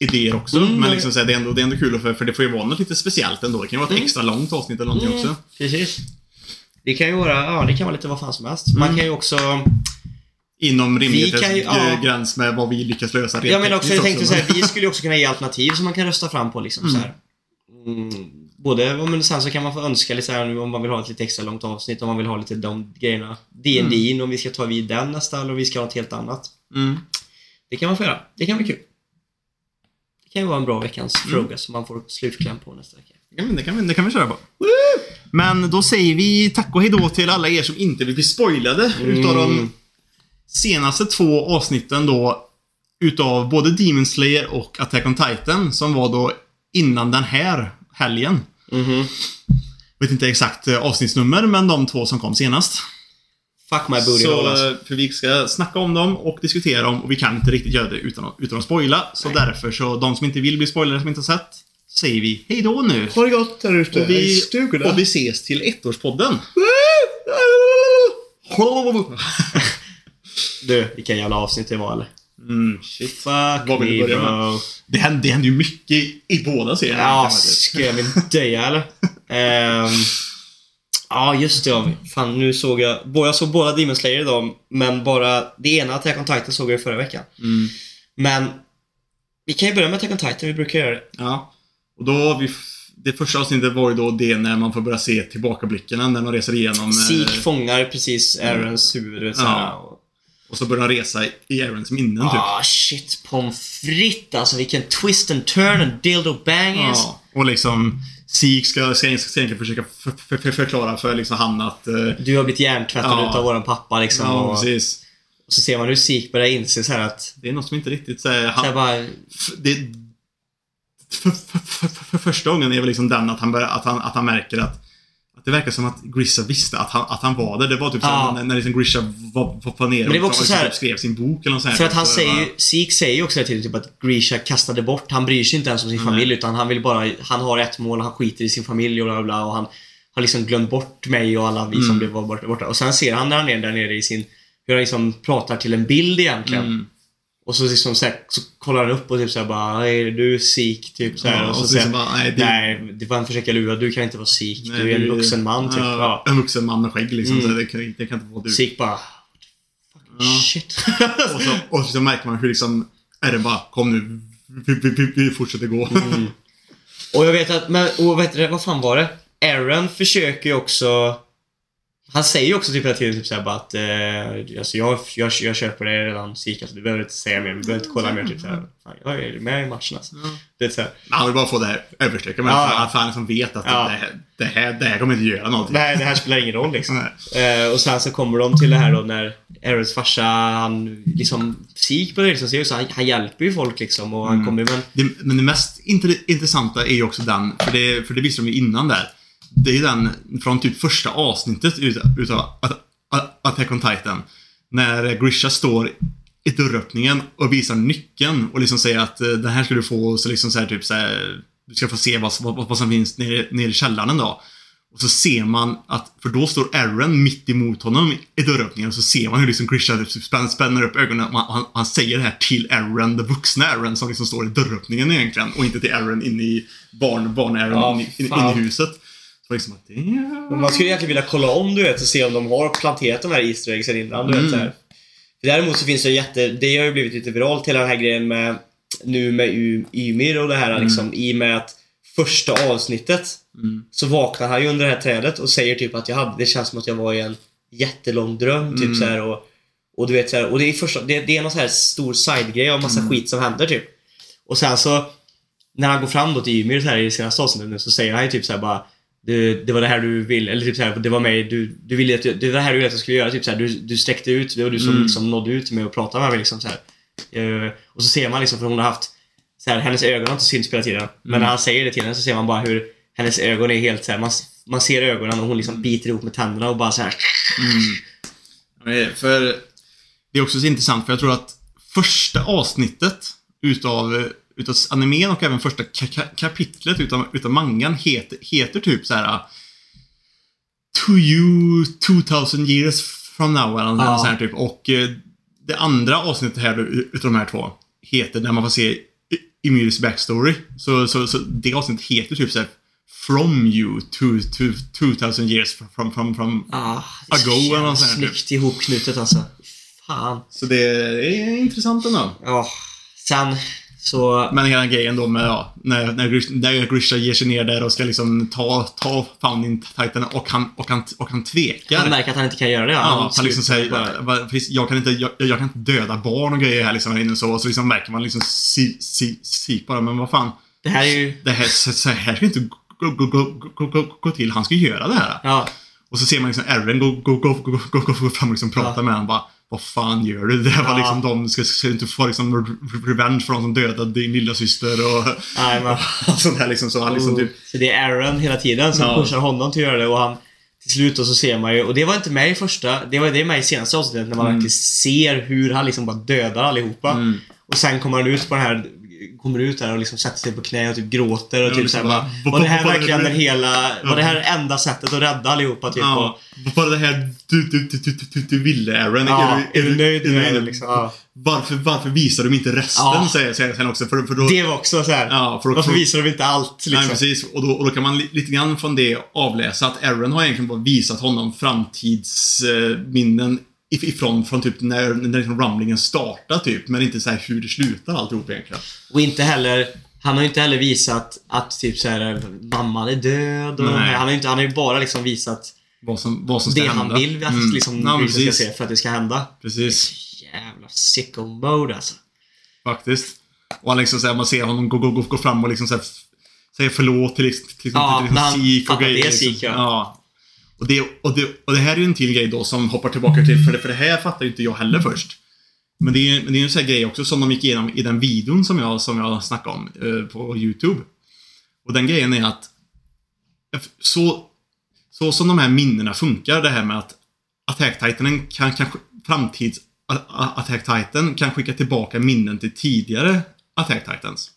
idéer också. Mm, men liksom, så här, det, är ändå, det är ändå kul, för, för det får ju vara något lite speciellt ändå. Det kan ju vara Mm. ett extra långt avsnitt eller någonting också. Precis. Det kan ju vara, ja det kan vara lite vad fan som helst. Man kan ju också, Inom ju- ja. gräns med vad vi lyckas lösa rent jag menar också, jag tänkte också, så här, vi skulle också kunna ge alternativ som man kan rösta fram på liksom så här. Mm, både, ja, men sen så kan man få önska lite så här, om man vill ha ett lite extra långt avsnitt, om man vill ha lite de grejerna. D&D om vi ska ta vid den nästa, eller om vi ska ha något helt annat. men- Mm. Det kan man få göra. Det kan bli kul. Det kan ju vara en bra veckans fråga som man får slutkläm på nästa vecka. Ja, men Det kan, vi, det kan vi köra på. Men då säger vi tack och hejdå till alla er som inte vill bli spoilade utav de senaste två avsnitten då utav både Demon Slayer och Attack on Titan som var då innan den här helgen. Mhm. Vet inte exakt eh, avsnittsnummer, men de två som kom senast. Fuck my booty Så, alltså. eh, för vi ska snacka om dem och diskutera dem och vi kan inte riktigt göra det utan att, utan att spoila. Så därför så, de som inte vill bli spoilade som inte har sett, säger vi hejdå nu. Ha det gott där ute Och vi, och vi ses till ettårspodden. Du, vilka jävla avsnitt det var eller? Mm. Shit, fuck Vad vill du me börja med? bro. Det händer, det händer ju mycket i, i båda serierna. Ja, ska jag väl döja eller? Ehm, Ja, just det. ja. Fan, nu såg jag... Jag såg båda Demon Slayer idag, men bara... Det ena, Attack on Titan, såg jag förra veckan. Mm. Men... Vi kan ju börja med Attack on Titan, vi brukar göra det. Ja. Och då har vi... Det första avsnittet var ju då det när man får börja se tillbakablickarna när man reser igenom... eh, Zeke fångar precis Aarons huvud, du så Ja. Och, så börjar han resa i Aarons minnen typ. Ah, shit. Pommes frites alltså. Vilken twist and turn and dildo bangers. Ja. Och liksom... Zeke ska, ska, ska egentligen försöka för, för, för, förklara för liksom han att... eh, Du har blivit hjärntvättad Ja. utav våran pappa liksom. ja, och, precis. och så ser man hur Zeke börjar inse så här att... Det är något som inte riktigt så här, Så han, här bara, det, för, för, för, för, för första gången är väl liksom den att han, börjar, att han, att han märker att det verkar som att Grisha visste att han, att han var där. Det var typ Ja. som när, när liksom Grisha var, var, var nere Men det var och också liksom så här- skrev sin bok eller något sånt. För att han Så, säger ju, Zeke säger ju också hela tiden typ att Grisha kastade bort, han bryr sig inte ens om sin Nej. familj utan han vill bara, han har ett mål, han skiter i sin familj och bla bla, och han har liksom glömt bort mig och alla vi som Mm. blev var borta, borta. Och sen ser han när han är där nere i sin, hur han liksom pratar till en bild egentligen. Mm. Och så liksom så, här, så kollar han upp och typ såhär bara Är du Zeke? Typ såhär. Ja, och så och så säger liksom han bara, nej, det- Nej, det var en försöka lura. Du kan inte vara. Nej, Du är en vuxen man typ. Ja. En vuxen man med skägg liksom. Mm. Så det, kan, det kan inte vara du. Zeke bara Ja. Shit. Och, så, och så märker man hur liksom, är det bara, kom nu, vi, vi, vi, vi fortsätter gå. Mm. Och jag vet att, men, och heter det, vad fan var det? Aaron försöker ju också han säger ju också typ hela tiden typ såhär bara att eh, alltså jag, jag, jag köper det redan Zeke, alltså du behöver inte säga mer, du behöver inte kolla mer typ såhär. Fan, jag är med i matchen alltså. Det är så Men Han vill bara få det här överstökat. Men Ja. fan, att han liksom vet att Ja. det, här, det, här, det här kommer inte göra någonting. Nej, det här spelar ingen roll liksom. Eh, och sen så kommer de till det här då när Aarons farsa, han liksom, Zeke börjar liksom se så han, han hjälper ju folk liksom och han Mm. kommer men Det, men det mest intressanta är ju också den, för det, för det visste de ju innan där. Det är den från typ första avsnittet utav, utav At- At- Attack on Titan. När Grisha står i dörröppningen och visar nyckeln och liksom säger att eh, den här ska du få så liksom så här, typ så här, Du ska få se vad, vad, vad som finns nere, nere i källaren då. Och så ser man att, för då står Aaron mitt emot honom i dörröppningen och så ser man hur liksom Grisha typ spänner, spänner upp ögonen och han, han, säger det här till Aaron, den vuxna Aaron som liksom står i dörröppningen egentligen och inte till Aaron inne i barn, barn Aaron Ja, inne, fan. inne i huset. Liksom att, ja. Man skulle egentligen vilja kolla om du vet och se om de har planterat de här Easter eggsen innan. Du vet, Mm. så här. Däremot så finns det jätte... Det har ju blivit lite viralt hela den här grejen med nu med Y- Ymir och det här liksom i och med att första avsnittet Mm. så vaknar han ju under det här trädet och säger typ att jag hade, det känns som att jag var i en jättelång dröm typ Mm. så här och och du vet så här, och det är första, det, det är någon så här stor sidegrej av massa skit som händer typ. Och sen så när han går fram då till Ymir så här i senaste avsnittet nu så säger han ju typ så här bara det, det var det här du vill, eller typ så här, det var mig, du, du ville att, jag- det var det här du ville att jag skulle göra, typ så här, du, du sträckte ut, det var du som Mm. liksom nådde ut till mig och pratade med mig liksom så här. Eh, och så ser man liksom, för hon har haft så här, hennes ögon har inte synts på hela tiden. Men när han säger det till henne så ser man bara hur hennes ögon är helt så här, man, man ser ögonen och hon liksom biter ihop med tänderna och bara så här. Mm. För det är också så intressant för jag tror att första avsnittet utav, utav animen och även första ka ka kapitlet utav, utav mangan heter, heter typ så här To you 2000 years from now eller Ja. sånt här typ. Och eh, det andra avsnittet här utav de här två heter där man får se Ymyrs backstory. Så, så, så det avsnittet heter typ såhär From you to, to 2000 years from, from, from Ah, så Ago eller något sånt här, typ. snyggt ihopknutet alltså. Fan. Så det är intressant ändå. Ja. Sen så... Men hela grejen då med, ja, när, när, Grish, när Grisha ger sig ner där och ska liksom ta, ta Founding Titan och han, och han, och han tvekar. Han märker att han inte kan göra det. Ja, han liksom säger, bara- "Va- precis, jag kan inte, jag, jag kan inte döda barn och grejer här liksom här inne så. Och så liksom märker man liksom si, si, si bara, men vad fan. Det här är ju... Det här, så, så här ska inte gå, gå, gå, gå, gå, gå till. Han ska göra det här. Ja. Och så ser man liksom Aaron gå, gå, gå, gå, gå, gå, gå fram och liksom prata Ja. med honom. Bara, vad fan gör du? Det var Ja. liksom de ska, ska inte få liksom re- revenge för de som dödade din lilla syster och Nej, men... och sånt här liksom. Så han liksom typ... Så det är Aaron hela tiden som Ja. pushar honom till att göra det och han till slut då så ser man ju, och det var inte med i första, det var det med i senaste avsnittet när man Mm. verkligen ser hur han liksom bara dödar allihopa. Mm. Och sen kommer han ut på den här kommer ut där och liksom sätter sig på knä och typ gråter och Ja, typ liksom såhär Var det här verkligen den hela, var det här enda sättet att rädda allihopa typ? Ja, Och, bara det här du, du, du, du, du, du ville Aaron. ja, är du nöjd med det liksom? Varför, varför visar de inte resten? Ja. Säger säger sen också. För, för då, Det var också så här. ja, för, varför för, visar de inte allt liksom? Nej, precis. Och då, och då kan man li, lite grann från det avläsa att Aaron har egentligen bara visat honom framtidsminnen ifrån från typ när, när liksom rumblingen startar typ. Men inte så här hur det slutar alltihop egentligen. Och inte heller han har ju inte heller visat att typ så här, mamman är död och här, han har inte, han har ju bara liksom visat Vad som, vad som ska det hända. han vill att Mm. liksom ja, Grisha ska precis. se för att det ska hända. Precis. Jävla sicko mode alltså. Faktiskt. Och han liksom så här, man ser honom gå, gå, gå, gå fram och liksom så här, förlåt till, liksom- till, Ja, till, till, när han Sik och fattar grejer. det är liksom. Sik, ja. ja. Och, det, och, det, och det här är ju en till grej då som hoppar tillbaka till, för det, för det här fattar ju inte jag heller först. Men det är, men det är en sån här grej också som de gick igenom i den videon som jag, som jag snackade om eh, på YouTube. Och den grejen är att eh, så, så som de här minnena funkar, det här med att Attack Titanen kan, kan framtids Attack Titan kan skicka tillbaka minnen till tidigare Attack Titans.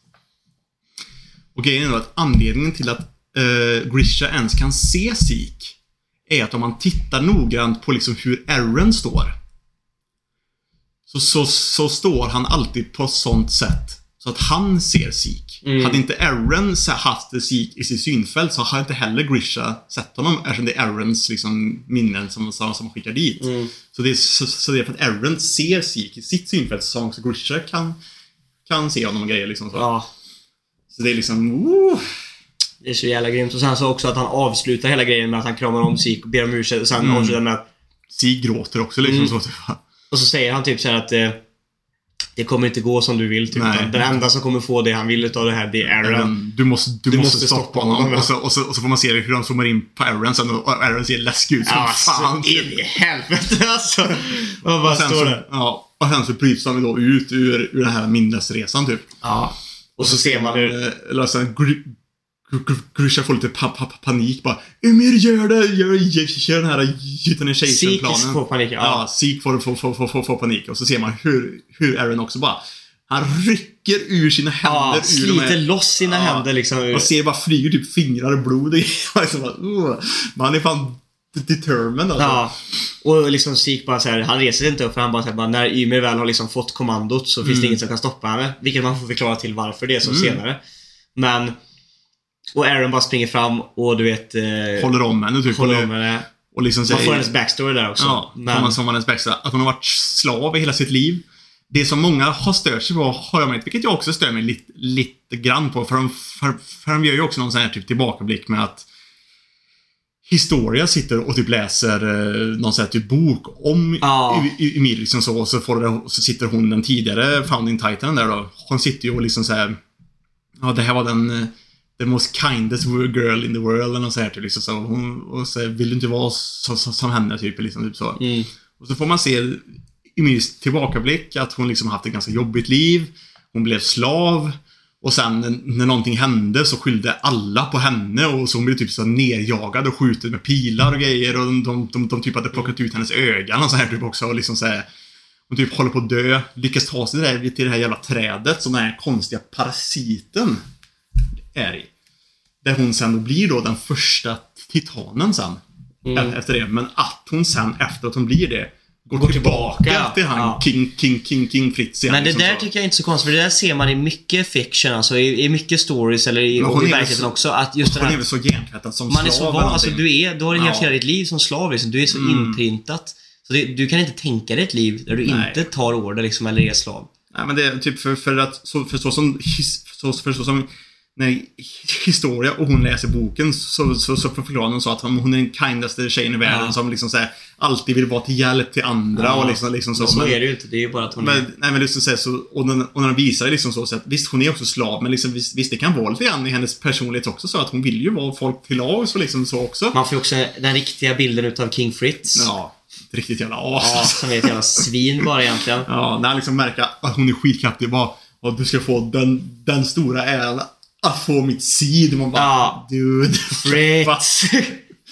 Och grejen är då att anledningen till att eh, Grisha ens kan se Sik är att om man tittar noggrant på liksom hur Aaron står så, så, så står han alltid på sånt sätt så att han ser Sik. Mm. Hade inte Aaron haft Sik i sitt synfält så hade inte heller Grisha sett honom eftersom det är Aarons liksom, minnen som, som, som skickar dit. Mm. Så, det är, så, så det är för att Aaron ser Sik i sitt synfält så Grisha kan, kan se honom och grejer liksom så. Ja. Så det är liksom... Uh, Det är så jävla grymt. Och sen så också att han avslutar hela grejen med att han kramar om Sik och ber om ursäkt och sen Mm. avslutar med att Sik gråter också liksom Mm. så. Typ. Och så säger han typ så här att eh, det kommer inte gå som du vill. Typ. Nej. Den enda som kommer få det han vill utav det här, det är Aaron. Du måste, du Du måste, måste stoppa, honom. honom, och, så, och, så, och så får man se hur de zoomar in på Aaron sen och Aaron ser läskig ut som Ja, fan. in i helvete alltså. Man bara och står så, där. ja, och sen så bryts de då ut ur, ur den här minnesresan typ. Ja. Och så ser man hur... Eh, Eller sen Grisha får lite pa pa panik bara Emir gör det! Gör, gör, gör den här Sik euthanasia-planen. får panik. Ja, Ja. Sik får, får, får, får, får, panik. Och så ser man hur, hur Aaron också bara Han rycker ur sina händer Ja, ur de här, loss sina Ja. händer liksom. Man ser bara flyger typ fingrar och blod och liksom bara. Man är fan determined alltså. Ja. Och liksom Sik bara så här, han reser inte upp för han bara, så här, bara när Ymer väl har liksom fått kommandot så finns det Mm. inget som kan stoppa henne. Vilket man får förklara till varför det är så Mm. senare. Men... Och Aaron bara springer fram och du vet... Eh, Håller om henne typ. håller om henne. och liksom Man säger, får hennes backstory där också. Ja, men, man, som man ens bästa. Att hon har varit slav i hela sitt liv. Det som många har stört sig på har jag märkt, vilket jag också stör mig lite, lite grann på. För de, för, för de gör ju också någon sån här typ tillbakablick med att Historia sitter och typ läser eh, någon sån här typ bok om Ja. Ymir liksom så, och så, får det, så sitter hon, den tidigare Founding Titan där då. Hon sitter ju och liksom så här. Ja, det här var den eh, The most kindest girl in the world eller så här typ liksom så. Hon, och så här, vill du inte vara så, så, som henne typ, liksom, typ så. Mm. Och så får man se Ymyrs tillbakablick, att hon liksom haft ett ganska jobbigt liv. Hon blev slav. Och sen när- någonting hände så skyllde alla på henne och så hon blev typ så nerjagad och skjuten med pilar och grejer och de, de, de, de typ hade plockat ut hennes ögon och så här typ också och liksom så här, Hon typ håller på att dö, lyckas ta sig där till det här jävla trädet som den här konstiga parasiten är i. Där hon sen då blir då den första titanen sen. Mm. Efter det. Men att hon sen efter att hon blir det går, Går tillbaka, tillbaka, till han ja. King, King, King, King Fritz igen. Men det liksom där så. tycker jag inte är så konstigt, för det där ser man i mycket fiction, alltså i, i mycket stories eller i, och i är verkligheten så- också. Att just Hon är här, väl så hjärntvättad som man är så slav van, alltså du är, du har levt Ja. hela ditt liv som slav liksom. Du är så Mm. inprintat. Så det, du kan inte tänka dig ett liv där du Nej. inte tar order liksom, eller är slav. Nej, men det är typ för, för att, så, för så som, his, så, för så som när Historia och hon läser boken så, så, så förklarar hon så att hon, hon är den kindaste tjejen i världen Ja. som liksom så här, alltid vill vara till hjälp till andra Ja. och liksom, liksom så. Men så Men- är det ju inte, det är ju bara att hon är... Men, nej men liksom så, här, så och, när, och när de visar det liksom så, så att visst hon är också slav men liksom visst, visst det kan vara lite grann i hennes personlighet också så att hon vill ju vara folk till lags och liksom så också. Man får ju också den riktiga bilden utav King Fritz. Ja, riktigt jävla as. Ja, som är ett jävla svin bara egentligen. Ja, när han liksom märker att hon är skitkraftig bara och du ska få den, den stora äran att få mitt seed. Man bara, Ja. dude. Fritz!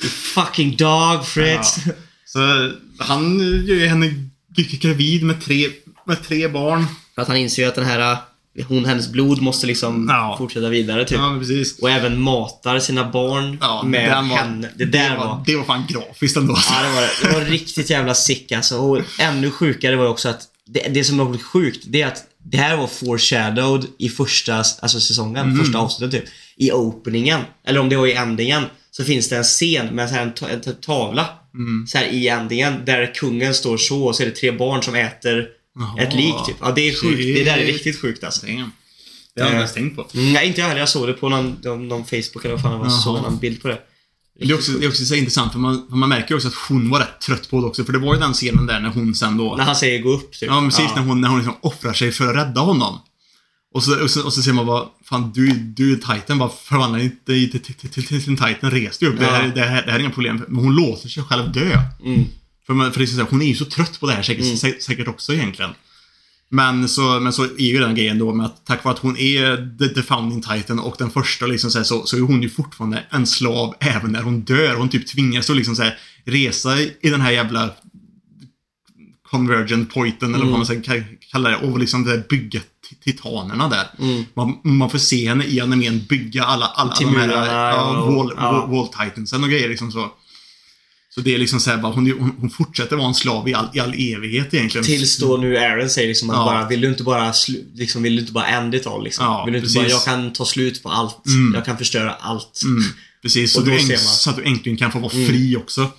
fucking dog, Fritz! Ja. Så han gör ju henne gravid med tre, med tre barn. För att han inser ju att den här, äh, hon, hennes blod måste liksom Ja. fortsätta vidare typ. Ja. Och även matar sina barn Ja, med var- henne. Det där var... Det var fan grafiskt ändå. Ja, det var det. Det var riktigt jävla sick alltså. Och ännu sjukare var det också att det, det som var sjukt, det är att det här var foreshadowed i första alltså säsongen, Mm. första avsnittet typ. I openingen, eller om det var i endingen, så finns det en scen med så en, en ta- tavla. Mm. Så här i endingen, där kungen står så och så är det tre barn som äter Jaha. ett lik typ. Ja, det är sjukt. Det där är riktigt sjukt alltså. Damn. Det har jag inte ens tänkt på. Mm, nej, inte jag heller. Jag såg det på någon, någon, Facebook eller vad fan det var. Jaha. Såg någon bild på det. Det är också, det är också så intressant för man, för man märker också att hon var rätt trött på det också. För det var ju den scenen där när hon sen då... När han säger gå upp typ. Ja, precis. När hon, när hon liksom offrar sig för att rädda honom. Och så, och så, och så ser man bara, fan du, du är Titan, bara förvandla dig till, till, till, till, till Titan, res dig upp. Det, här, Ja. det, här, det här är inga problem. Men hon låter sig själv dö. Mm. För, man, för det är så hon är ju så trött på det här säkert, sä- säkert också egentligen. Men så, men så är ju den grejen då med att tack vare att hon är the, the founding titan och den första liksom så, här, så, så är hon ju fortfarande en slav även när hon dör. Hon typ tvingas att liksom så här, resa i den här jävla convergent pointen eller vad man ska ka- kalla det och liksom det bygga ti- titanerna där. Mm. Man, man får se henne i animen bygga alla, alla de här ja, wall, ja. wall, wall titansen och grejer liksom så. Så det är liksom såhär bara, hon, hon, fortsätter vara en slav i all, i all evighet egentligen. Tills då nu Aaron säger liksom att Ja. bara, vill du inte bara liksom, vill du inte bara end it all liksom? Ja, vill du inte precis. bara, jag kan ta slut på allt. Mm. Jag kan förstöra allt. Mm, precis, så, du man. så att du äntligen kan få vara Mm. fri också.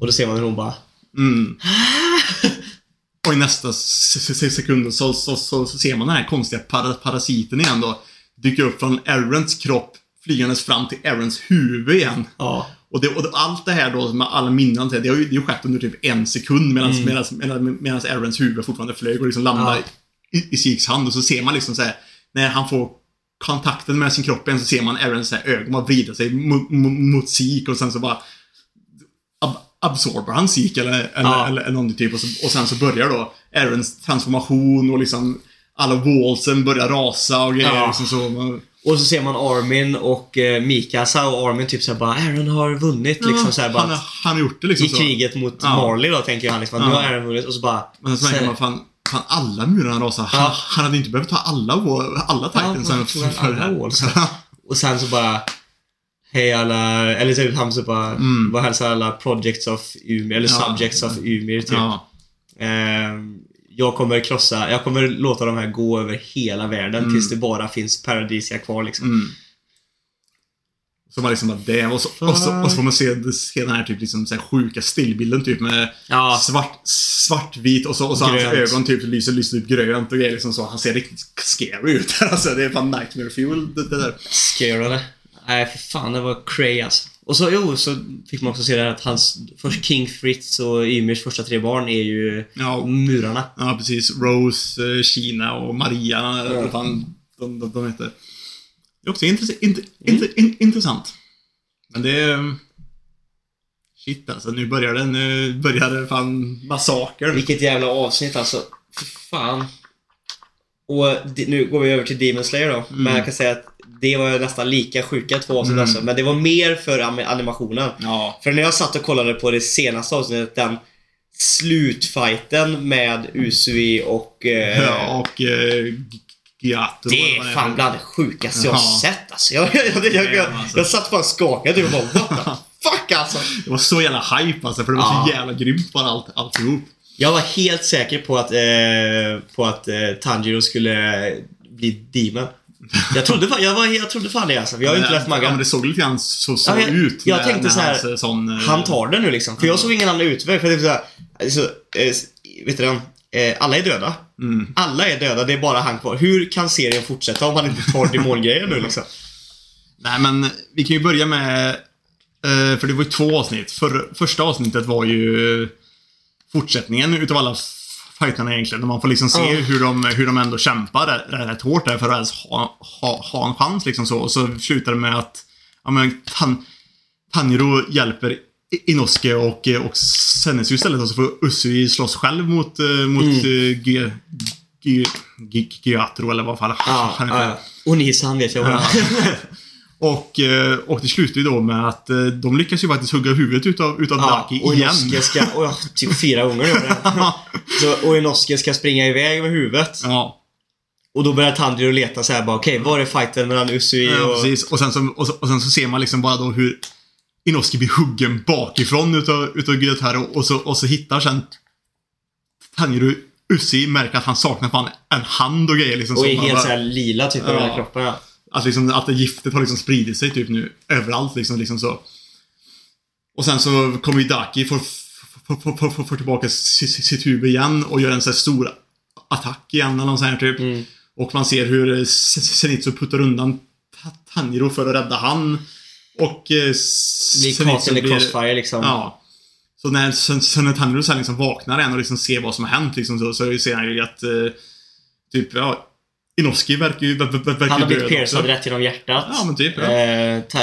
Och då ser man hur hon bara, Mm. Och i nästa se- se- sekund så, så, så, så ser man den här konstiga para, parasiten igen då. Dyker upp från Aarons kropp, flygandes fram till Aarons huvud igen. ja. Och, det, och allt det här då med alla minnen, det har ju, det har skett under typ en sekund medan Mm. medans, medans, medans Aarons huvud fortfarande flög och liksom landade Ja. i, i Siks hand. Och så ser man liksom så här, när han får kontakten med sin kropp igen så ser man Aarons ögon bara vrida sig mot, mot, Sik och sen så bara ab, absorber han Sik eller, eller, Ja. eller, eller någonting typ. Och, så, och sen så börjar då Aarons transformation och liksom alla wallsen börjar rasa och grejer. Ja. Liksom så. Man, Och så ser man Armin och eh, Mikasa och Armin typ såhär bara, Aaron har vunnit liksom såhär bara. han, han har gjort det liksom I så. kriget mot Ja. Marley då tänker han liksom, att nu Ja. har Aaron vunnit och så bara... Men så märker så- man fan, fan alla murarna rasar. Han, han hade inte behövt ta alla, alla titans Ja, sen han tog alla det här. Och sen så bara Hej alla, eller typ han så bara, Mm. bara hälsar alla projects of Ymir, eller subjects of Ymir typ. ja. Jag kommer krossa, jag kommer låta de här gå över hela världen Mm. tills det bara finns Paradisia kvar liksom. Mm. Så man liksom bara det och så, och så, och så får man se, se den här typ liksom så här sjuka stillbilden typ med Ja. svart, svartvit och så, och så hans ögon typ lyser, lyser ut grönt och grejer liksom så. Han ser riktigt scary ut. alltså det är fan nightmare fuel det, det där. Scarade. Nej, för fan, det var cray alltså. Och så, jo, så fick man också se det här att hans, först King Fritz och Ymirs första tre barn är ju Ja, murarna. ja precis. Rose, eh, Kina och Maria, eller vad fan de, de, de heter. Det är också intress int int in intressant. Men det är... Shit alltså, nu börjar det, nu börjar det fan massaker. Vilket jävla avsnitt alltså. Fy fan. Och nu går vi över till Demon Slayer då. Men jag kan säga att det var nästan lika sjuka två avsnitt Mm. alltså. Men det var mer för animationen. Ja. För när jag satt och kollade på det senaste avsnittet, den slutfighten med Usui och... Eh, Ja, och eh, Giato. Det är fan bland det sjukaste jag har sett alltså. Jag, jag, jag, jag, jag, alltså. jag satt bara och skakade typ och bara what the fuck alltså. Det var så jävla hype alltså, för det var Ja. så jävla grymt bara allt, alltihop. Jag var helt säker på att, eh, på att eh, Tanjiro skulle bli Demon. Jag trodde, fan- jag, var, jag trodde fan det alltså. Vi har ju inte läst Ja, men det såg lite grann så, så Ja, jag- ut. jag när- tänkte när så här, hans, eh, sån, eh, Han tar den nu liksom. För jag såg ingen annan utväg. För det är så här, alltså, eh, vet du den? Eh, alla är döda. Mm. Alla är döda, det är bara han kvar. Hur kan serien fortsätta om han inte tar demongrejer nu liksom? Nej, men vi kan ju börja med... eh, För det var ju två avsnitt. För, första avsnittet var ju fortsättningen utav alla fighterna egentligen. Man får liksom se Ja. hur, de, hur de ändå kämpar rätt, hårt där för att ens ha, ha, ha en chans liksom så. Och så slutar det med att ja, men, tan, Tanjiro hjälper Inosuke och, eh, och Senetsu istället och så får Usui slåss själv mot, eh, mot Mm. mm. G, G, G, Gyatro eller vad fan Ja, han ja, heter. ja. Och Nisan vet jag vad Ja. Och, eh, och det slutar ju då med att eh, de lyckas ju faktiskt hugga huvudet utav, utav Ja, Daki och igen. Inosuke ska, och ja, typ fyra gånger det. Så, och Inosuke ska springa iväg med huvudet. ja, Och då börjar Tanjiro leta så här bara, okej, var är fighten mellan Usui ja, och... precis. Och sen, så, och, så, och sen så ser man liksom bara då hur Inosuke blir huggen bakifrån utav, utav Gyataro och så, och så hittar sen Tanjiro Usui märker att han saknar fan en hand och grejer liksom. Och är helt bara- såhär lila typ över Ja. hela kroppen. Ja. Att, liksom, att giftet har liksom spridit sig typ nu överallt liksom, liksom så. Och sen så kommer ju Daki får, får tillbaka sitt, sitt huvud igen och gör en sån här stor attack igen eller något sånt här typ. Mm. Och man ser hur eh, Zenitsu puttar undan Ta- Tanjiro för att rädda han. Och eh, Blir in the crossfire liksom. Ja. Så när, så när Tanjiro sen liksom vaknar igen och liksom ser vad som har hänt liksom så, så ser han ju att eh, typ, ja, Inosuke verkar ju, ver, ver, verkar Han har blivit piercad rätt genom hjärtat. Ja, men typ. Ja. Eh, ta,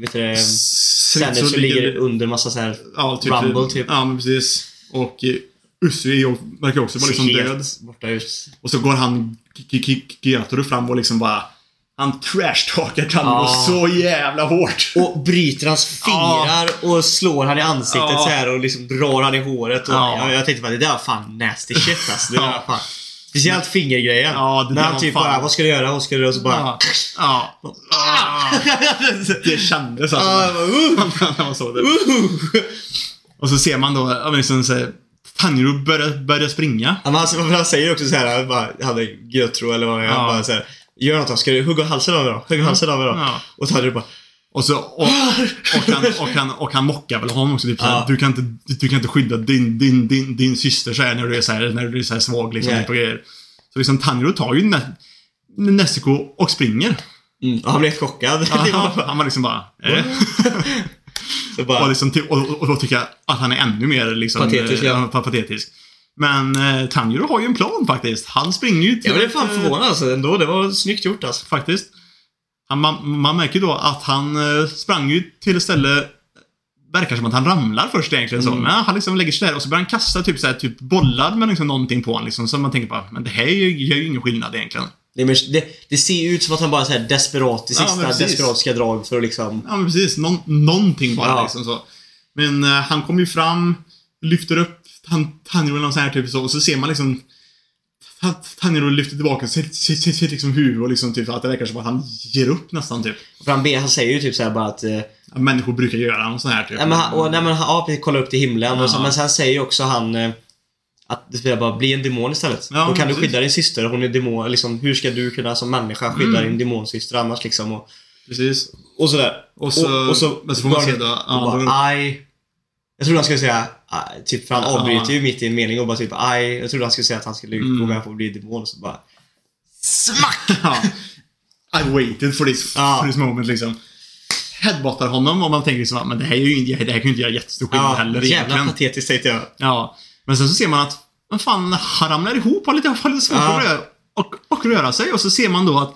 vet du det, så ligger under massa så här ja, typ, Rumble, typ. Ja, men precis. Och eh, Usui verkar också vara liksom död. borta ut. Och så går han, G- G- Gyatoro fram och liksom bara han trashtalkar Ja. så jävla hårt. Och bryter hans fingrar och slår han i ansiktet Ja. så här och liksom drar han i håret. Och Ja. jag, jag tänkte bara, det där var fan nasty shit alltså. Det där var fan. Speciellt fingergrejen. Ja, det När han typ fan- bara, vad ska du göra? Vad ska du göra? Och så bara... Ja. ja. Ah. Det kändes alltså. Ja, jag bara, uh, när man såg det. uh. Och så ser man då, ja, men liksom så här, Tanjiro börjar, börjar springa. Ja, men han, han säger också så här, han bara, han hade Götro eller vad det är. Han Ja. bara så här, Gör något då, ska du hugga halsen av mig då? Hugga halsen av mig då? Ja. Och Tanjiro bara, Och, så, och, och, han, och, han, och han mockar väl honom också. Typ, såhär, Ja. du, kan inte, du kan inte skydda din, din, din, din syster så här, när du är så här, när du är så svag. Liksom, Nej. på grejer. Så liksom, Tanjiro tar ju Nä- Nessiko och springer. mm. och han blev chockad. Ja, han var liksom bara... Eh. så bara Och, liksom, till- och, och då tycker jag att han är ännu mer liksom, Patetisk, eh, ja. pa- patetisk. Men eh, Tanjiro har ju en plan faktiskt. Han springer ju till... jag blev fan eh, förvånad alltså ändå. Det var snyggt gjort alltså. Faktiskt. Han, man, man märker då att han eh, sprang ju till ett ställe Verkar som att han ramlar först egentligen så. Mm. Men han liksom lägger sig där och så börjar han kasta typ, så här, typ bollar med liksom någonting på honom. Liksom, så man tänker bara, men det här gör ju ju ingen skillnad egentligen. Det, det, det ser ju ut som att han bara så här desperat i Ja, sista precis. desperatiska drag för att liksom... Ja, men precis. Någon, någonting bara Ja. liksom så. Men eh, han kommer ju fram, lyfter upp tan- Tanjiro eller något sånt här typ så. Och så ser man liksom Ta- Tanjiro lyfter tillbaka sitt, sitt, sitt, sitt liksom huvud och liksom typ att det verkar som att han ger upp nästan typ. För han, ber, han säger ju typ så här bara att... Eh, människor brukar göra något sånt här typ. nej, men han, och, nej, men, han- ja, precis, kolla upp till himlen. Och så, Ja. men sen säger ju också han... Eh, att det bara bli en demon istället. Ja, Då kan du precis. skydda din syster. Hon är demon. Liksom, hur ska du kunna som människa skydda Mm. din demonsyster annars liksom? Och, Precis. och sådär. Och så, och, och så, men så får man se då. och Ja, bara, aj. Jag trodde han skulle säga, aj, typ, för han avbryter ju mitt i en mening och bara typ, aj. Jag trodde han skulle säga att han skulle Mm. gå med på att bli demon och så bara... Smack! ja. I waited for this, Ja. for this moment liksom. Headbottar honom och man tänker liksom, men det här, är ju, det här kan ju inte göra jättestor skillnad Ja, heller jävla egentligen. patetiskt tänkte jag. Ja. Men sen så ser man att, men fan, han ramlar ihop har lite, har lite svårt Ja. att röra, och, och röra sig. Och så ser man då att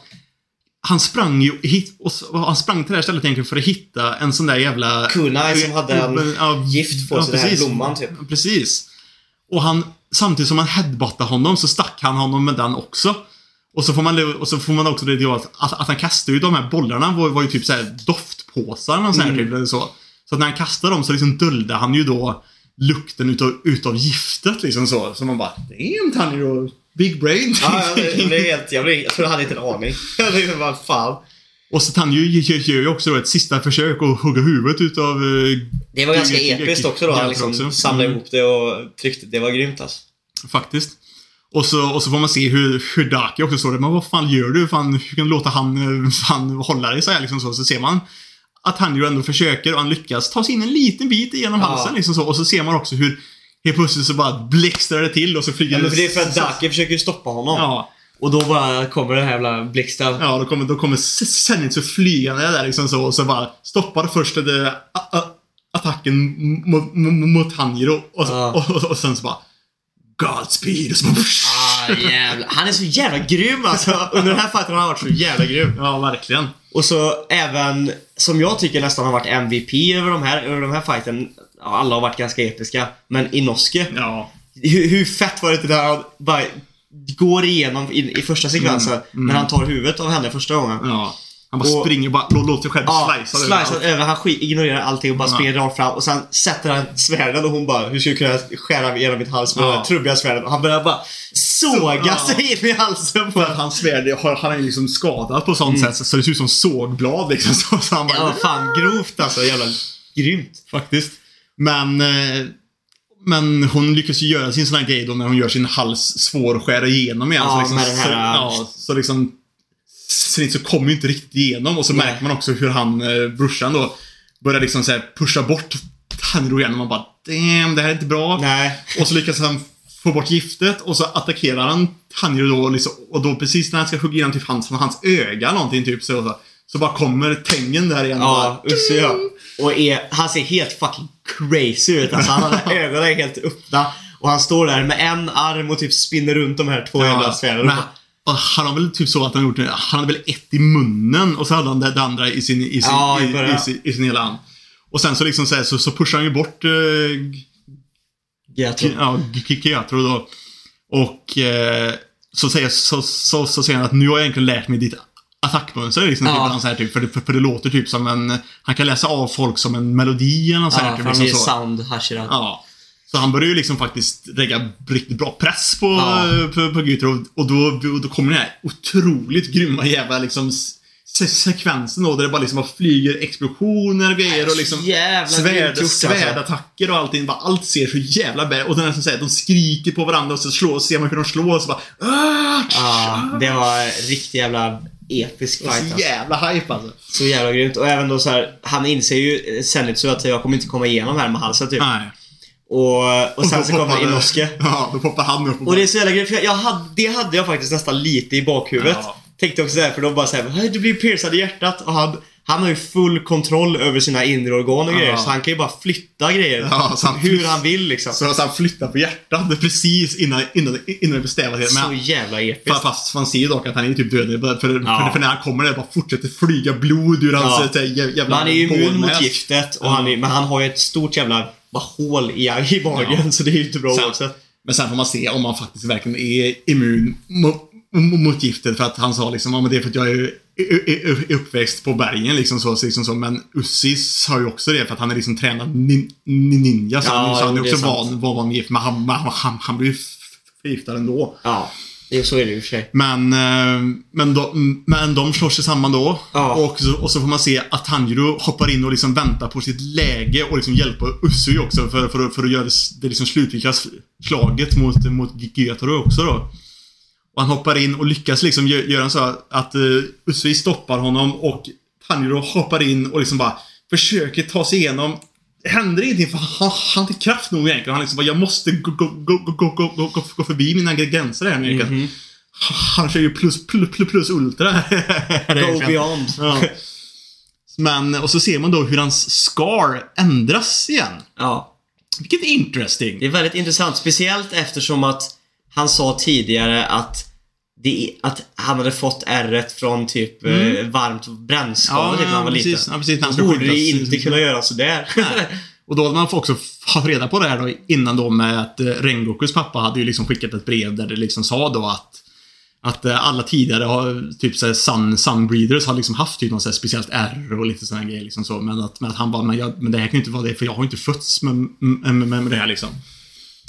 han sprang ju hit, och han sprang till det här stället egentligen för att hitta en sån där jävla... Kunai som hade en Ja, gift på sig, den här precis. blomman typ. Precis. Och han, samtidigt som han headbuttade honom så stack han honom med den också. Och så får man, och så får man också det att, att, att han kastade ju de här bollarna var, var ju typ så här doftpåsar eller så här, Mm. typ, eller så. Så att när han kastade dem så liksom dolde han ju då lukten utav, utav giftet liksom så. Så man bara, damn Tanjiro, big brain. Ja, jag blev, helt... Jag, blev, jag tror jag hade inte en aning. Jag tänkte bara, fan. Och så Tanjiro gör, ju också då ett sista försök att hugga huvudet utav uh, Det var ganska episkt också då. Han liksom samlade Mm. ihop det och tryckte. Det var grymt alltså. Faktiskt. Och så, och så får man se hur, hur Daki också står där. Men vad fan gör du? Fan, hur kan du låta han eh, fan, hålla dig så här liksom så? Så ser man att han ju ändå försöker och han lyckas ta sig in en liten bit igenom Ja. halsen liksom så. Och så ser man också hur helt plötsligt så bara blixtrar det till och så flyger Ja, men för det är för att Daki försöker stoppa honom. Ja, Och då bara kommer den här jävla blixten. ja då kommer, då kommer Zenitsu flygande där liksom så och så bara stoppar först det, attacken mot, mot, mot Hanjiro och, så, Ja. och, och, och sen så bara Godspeed och så bara, Jävlar. Han är så jävla grym alltså. Under den här fighten har han varit så jävla grym. Ja, verkligen. Och så även, som jag tycker nästan har varit MVP över de här, över de här fighten. Alla har varit ganska episka. Men Inosuke. Ja. Hur, hur fett var det inte där han bara går igenom i, i första sekvensen när han tar huvudet av henne första gången. Ja. Han bara Och- springer och bara lå- låter sig själv Ja, slicea sliceat över. Han ignorerar allting och bara Ja. springer rakt fram. Och sen sätter han svärden och hon bara Hur ska jag kunna skära igenom mitt hals med Ja. det här trubbiga svärdet? Och han börjar bara såga Ja. sig in i halsen på För att hans svärd, har- han är ju liksom skadad på sånt sätt så det ser ut som sågblad liksom. Så, så han bara, Ja, fan grovt alltså. Jävla grymt. Faktiskt. Men, eh, men hon lyckas ju göra sin sån här grej då när hon gör sin hals svår att skära igenom igen. Ja, så liksom, med den här- Så, ja, så liksom så kommer ju inte riktigt igenom och så Nej. märker man också hur han, eh, brorsan då, börjar liksom så pusha bort Tanro igen och man bara Damn, det här är inte bra. Nej. Och så lyckas han få bort giftet och så attackerar han Tanjiro då och, liksom, och då precis när han ska hugga igenom typ hans, hans öga någonting typ så, så, så bara kommer tängen där igen. Ja, Bara, Usse ja. Och är, han ser helt fucking crazy ut. Alltså, han har ögonen helt öppna. Och han står där med en arm och typ spinner runt de här två jävla svärden. Han har väl typ så att han gjort det. Han hade väl ett i munnen och så hade han det, andra i sin, i sin, Ja, i i, sin, i sin hela hand. Och sen så liksom så, här, så, så pushar han ju bort eh, Getro. ja, Kikatro då. Och eh, så, säger, så, så, så säger han att nu har jag egentligen lärt mig ditt attackmönster. Liksom, Ja. typ, eller något så här, typ, för, det, för, det låter typ som en... Han kan läsa av folk som en melodi eller något så här, Ja, typ, för han är liksom så. sound Hashira. Ja. Så han börjar ju liksom faktiskt lägga riktigt bra press på, Ja. eh, på, på Gytro. Och då, då kommer den här otroligt grymma jävla liksom se sekvensen då, där det bara liksom bara flyger explosioner och grejer och liksom svärd, alltså. svärdattacker och allting. Bara, allt ser så jävla bra Och den är som säger, de skriker på varandra och så slår, ser man hur de slår och så bara "Ah!" Ja, det var riktigt jävla episk Och fight Så alltså. jävla hype alltså. Så jävla grymt. Och även då så här, han inser ju eh, Zenitsu att jag kommer inte komma igenom här med halsen typ. Nej. Och, och sen då så kommer Inosuke. Ja, då poppar han upp och, Och det är så jävla grymt, för jag, jag hade, det hade jag faktiskt nästan lite i bakhuvudet. Ja. Tänkte också såhär, för de bara såhär, "Hej, du blir piercad i hjärtat. Och han, han har ju full kontroll över sina inre organ och Ja. grejer. Så han kan ju bara flytta grejer. Ja, så han hur han vill liksom. Så, Så, så han flyttar på hjärtat precis innan, innan, innan det bestämmer sig. Men, jävla episkt. Fast, man ser ju dock att han är typ död. För, för, Ja. för, när han kommer där bara fortsätter flyga blod ur hans Ja. jävla Men han är ju immun mot giftet, och han är, men han har ju ett stort jävla bara hål i, i magen. Ja. Så det är ju inte bra Sen- oavsett. Men sen får man se om han faktiskt verkligen är immun mot, mot giftet. För att han sa liksom, ja men det är för att jag är, uppväxt på bergen liksom så, liksom så. Men Ussis har ju också det för att han är liksom tränad nin, nin- ninja. Så Ja, han, så han är också van, van, med gift. Men han, han, han, han blir ju förgiftad ändå. Ja, är, så är det i och för sig. Men, eh, men, de, men de slår sig samman då. Ja. Och, så, och så får man se att Tanjiro hoppar in och liksom väntar på sitt läge och liksom hjälper Usui också för, för, för att göra det, det liksom slutgiltiga slaget mot, mot Gyatoro också då. Och han hoppar in och lyckas liksom gö- göra så att uh, Usui stoppar honom och Tanjiro hoppar in och liksom bara försöker ta sig igenom händer ingenting för han, har inte kraft nog egentligen. Han liksom bara, jag måste gå, gå förbi mina gränser här nu. Mm -hmm. Han kör ju plus, plus, plus, plus ultra. go beyond. Ja. Men, och så ser man då hur hans scar ändras igen. Ja. Vilket är interesting. Det är väldigt intressant. Speciellt eftersom att han sa tidigare att det, att han hade fått ärret från typ eh, varmt brännskada typ, när han var precis, liten. Ja, precis. han borde det inte kunna göra sådär. Och då hade man också haft reda på det här då innan då med att eh, Rengokus pappa hade ju liksom skickat ett brev där det liksom sa då att att eh, alla tidigare har, typ såhär sun, sunbreeders har liksom haft typ något såhär speciellt R och lite sådana grejer liksom så. Men att, men att han bara, men, jag, men det här kan ju inte vara det för jag har ju inte fötts med, med, med, med det här liksom.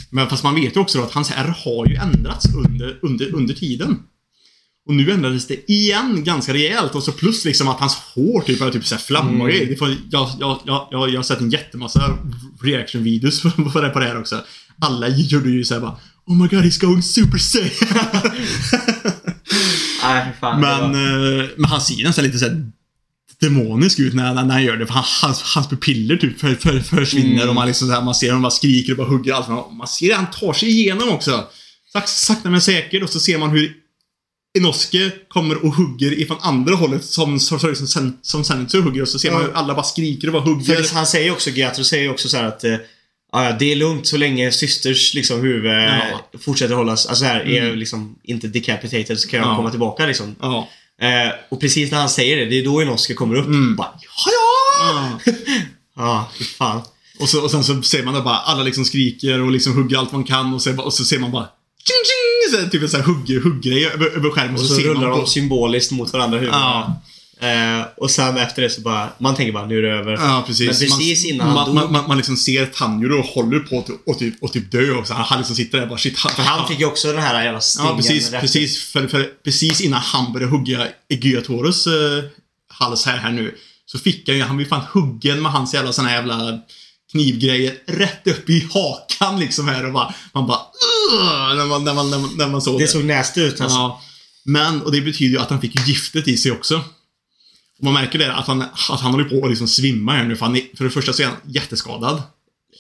Men fast man vet ju också då att hans R har ju ändrats under, under, under tiden. Och nu ändrades det igen ganska rejält och så plus liksom att hans hår typ började typ såhär. Det får, jag, jag, jag, jag, jag har sett en jättemassa reaction-videos på det, på det här också. Alla gjorde ju såhär bara Oh my god, he's going super saiyan. Nej, för fan. Men, var- eh, men han ser nästan lite såhär demonisk ut när, när han gör det. För han, hans, hans pupiller typ för, för, försvinner Mm. och man liksom så här, man ser honom bara skriker och bara hugger allt. Man ser att han tar sig igenom också. Sak, sakta men säkert och så ser man hur Inosuke kommer och hugger ifrån andra hållet som, som, som, som, sen- som Zenitsu hugger och så ser man hur alla bara skriker och bara hugger. För han säger också, Gatro säger också så att eh, ja, det är lugnt så länge systers liksom huvud Ja. fortsätter hållas, alltså här, är Mm. liksom inte decapitated så kan jag Ja. komma tillbaka liksom. Ja. Eh, och precis när han säger det, det är då Inosuke kommer upp. Mm. Bara, ja, ja! Ja. Fan. Och, så, och sen så ser man det bara, alla liksom skriker och liksom hugger allt man kan och så, och så ser man bara tjing, tjing, så typ en sån här hugg, hugggrej över, över skärmen. Och så, ser rullar man de symboliskt mot varandra huvudena. Ja. Eh, och sen efter det så bara, man tänker bara nu är det över. Ja, precis. Men precis man, innan han man, dog- man, man, liksom ser Tanjiro håller på att och typ, och typ dö och så han, han liksom sitter där och bara shit. Han, För han fick ju också den här jävla stingen Ja, precis. rätt- Precis, för, för, precis innan han började hugga Gyatoros eh, hals här, här nu. Så fick han ju, han blev fan huggen med hans jävla såna här jävla knivgrejer rätt upp i hakan liksom här och bara, man bara "Ugh", när man, när man, när man, när man såg Det såg nasty ut alltså. Ja. Men, och det betyder ju att han fick giftet i sig också. Man märker det att han, att han håller på att liksom svimma här nu. För, han är, för det första så är han jätteskadad.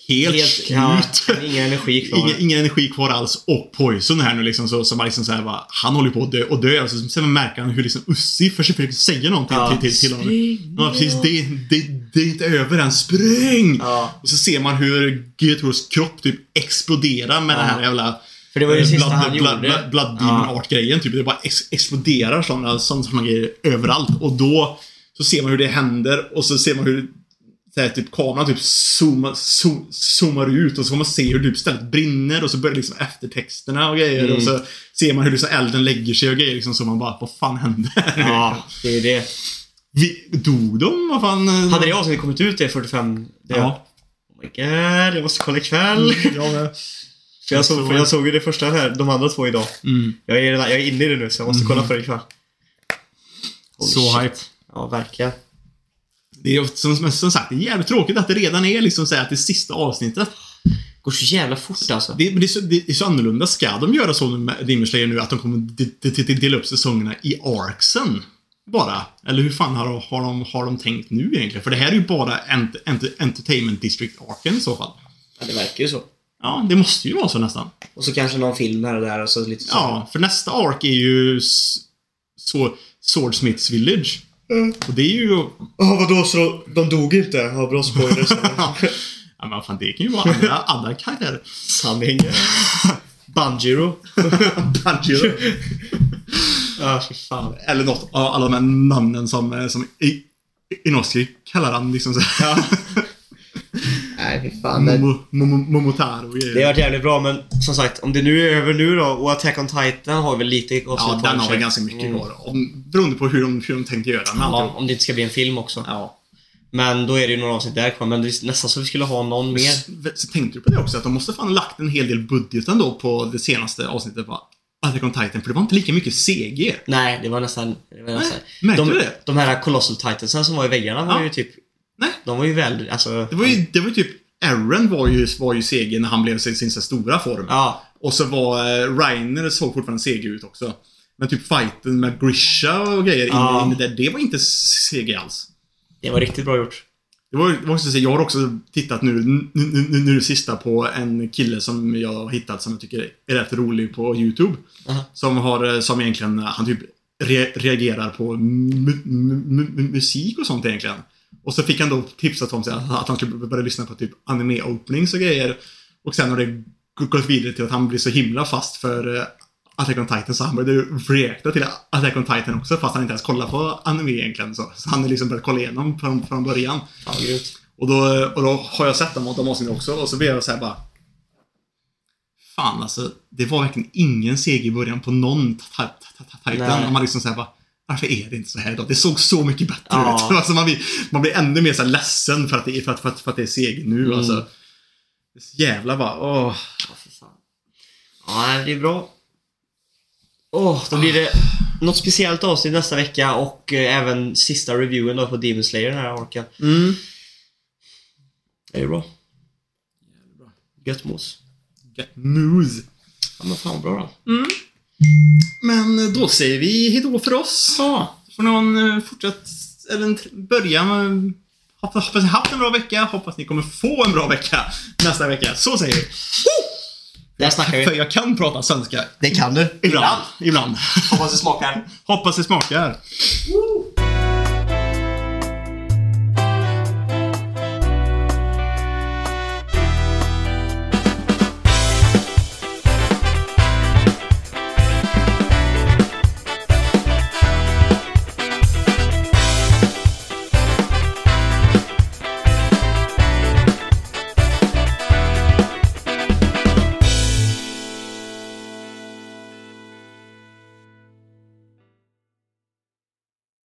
Helt, Helt, slut. ja, ingen energi kvar. Ingen, ingen energi kvar alls. Och Poison här nu liksom. Så, så man liksom så här, bara, han håller på att dö. Och dö. Och så, sen märker han hur liksom Ussi försöker säga någonting Ja. till, till, till honom. Ja, precis. Det, det, det är inte över än. Spring! Ja. Och så ser man hur Gyatoros kropp typ exploderar med Ja. den här jävla För det var ju det sista blood, han blood, gjorde. Blood, blood Demon Ja. Art-grejen. Typ. Det bara ex exploderar sådana, sådana, sådana grejer överallt. Och då så ser man hur det händer och så ser man hur så här, typ, kameran typ zoomar, zo- zoomar ut och så får man se hur typ stället brinner och så börjar liksom eftertexterna och grejer. Mm. Och så ser man hur liksom elden lägger sig och grejer. Liksom, så man bara, vad fan hände? Ja, det är det. Vi, dog de? Vad fan? Hade det avsnittet kommit ut det 45? Det Ja. Oh my god, jag måste kolla ikväll. Ja, men. För jag, såg, för jag såg ju det första här, de andra två idag. Mm. Jag är, jag är inne i det nu så jag måste kolla på det ikväll. Holy Så shit. hype. Ja, verkligen. Det är som, som sagt, det är jävligt tråkigt att det redan är liksom så här att det sista avsnittet. Går så jävla fort alltså. Det, det, är så, det är så annorlunda. Ska de göra så med Demon Slayer nu att de kommer de, de, de, dela upp säsongerna i arcsen? Bara? Eller hur fan har, de- har, de, har de tänkt nu egentligen? För det här är ju bara ent, ent, Entertainment District-arken i så fall. Ja, det verkar ju så. Ja, det måste ju vara så nästan. Och så kanske någon film här och där och så lite så. Ja, för nästa ark är ju så, Swordsmiths Village. Och det är ju... Ja, vadå så de dog inte? Ja, bra spoilers. ja, men fan, det kan ju vara andra, andra karaktärer. Sanning. Banjiro. Banjiro. Ja, fy fan. Eller något av alla de här namnen som, eh, som i, Inosuke kallar han liksom så här. Fy fan. Men Momo- Momo- Momotaro det har varit jävligt bra, men som sagt, om det nu är över nu då och Attack on Titan har väl lite Ja, den har sig. ganska mycket Mm. kvar. Om, beroende på hur de, hur de tänkte göra med Ja, om det inte ska bli en film också. Ja. Men då är det ju några avsnitt där kvar, men nästan så vi skulle ha någon mer. Så, så tänkte du på det också? Att de måste fan ha lagt en hel del budget ändå på det senaste avsnittet på Attack on Titan. För det var inte lika mycket CG. Nej, det var nästan... Det var nästan märkte de, du det? De här Colossal Titansen som var i väggarna var Ja. ju typ... Nej. De var ju väl... Alltså... Det var ju, det var ju typ... Aaron var ju, var ju CG när han blev sin, sin stora form. Ja. Och så var eh, Reiner såg fortfarande CG ut också. Men typ fighten med Grisha och grejer Ja. inne, inne där, det var inte CG alls. Det var riktigt bra gjort. Det var, var också, så- jag har också tittat nu, nu, nu, nu, nu sista på en kille som jag har hittat som jag tycker är rätt rolig på YouTube. Aha. Som har, eh, som egentligen, han typ re, reagerar på mu, mu, mu, mu, musik och sånt egentligen. Och så fick han då tipsat om sig att han skulle börja lyssna på typ anime-openings och grejer. Och sen har det gått vidare till att han blir så himla fast för eh, Attack on Titan så han började reacta till Attack on Titan också fast han inte ens kollar på anime egentligen. Så, så han har liksom börjat kolla igenom från, från början. Grymt. Och då, och då har jag sett dem och de avsnitten också och så blir jag så här bara Fan alltså, det var verkligen ingen seger i början på någon ta- ta- ta- ta- Titan. Man liksom såhär bara Varför är det inte så här då? Det såg så mycket bättre Ja. ut. Alltså man, blir, man blir ännu mer så ledsen för att det är, för att, för att, för att det är seger nu Mm. alltså. Det är så jävla bara, åh. Ja, det är bra. Åh, då blir det något speciellt avsnitt nästa vecka och eh, även sista reviewen då på Demon Slayer den här orken. Mm. Det är bra. Gött mos. Get moose. Ja men fan bra då. Men då säger vi hejdå för oss. Ja. Får någon eh, fortsätt, eller börja med... Hoppas, hoppas ni haft en bra vecka, hoppas ni kommer få en bra vecka nästa vecka. Så säger vi. Där snackar För vi. jag kan prata svenska. Det kan du. Ibland. Ibland. Hoppas det smakar. Hoppas det smakar. Woo!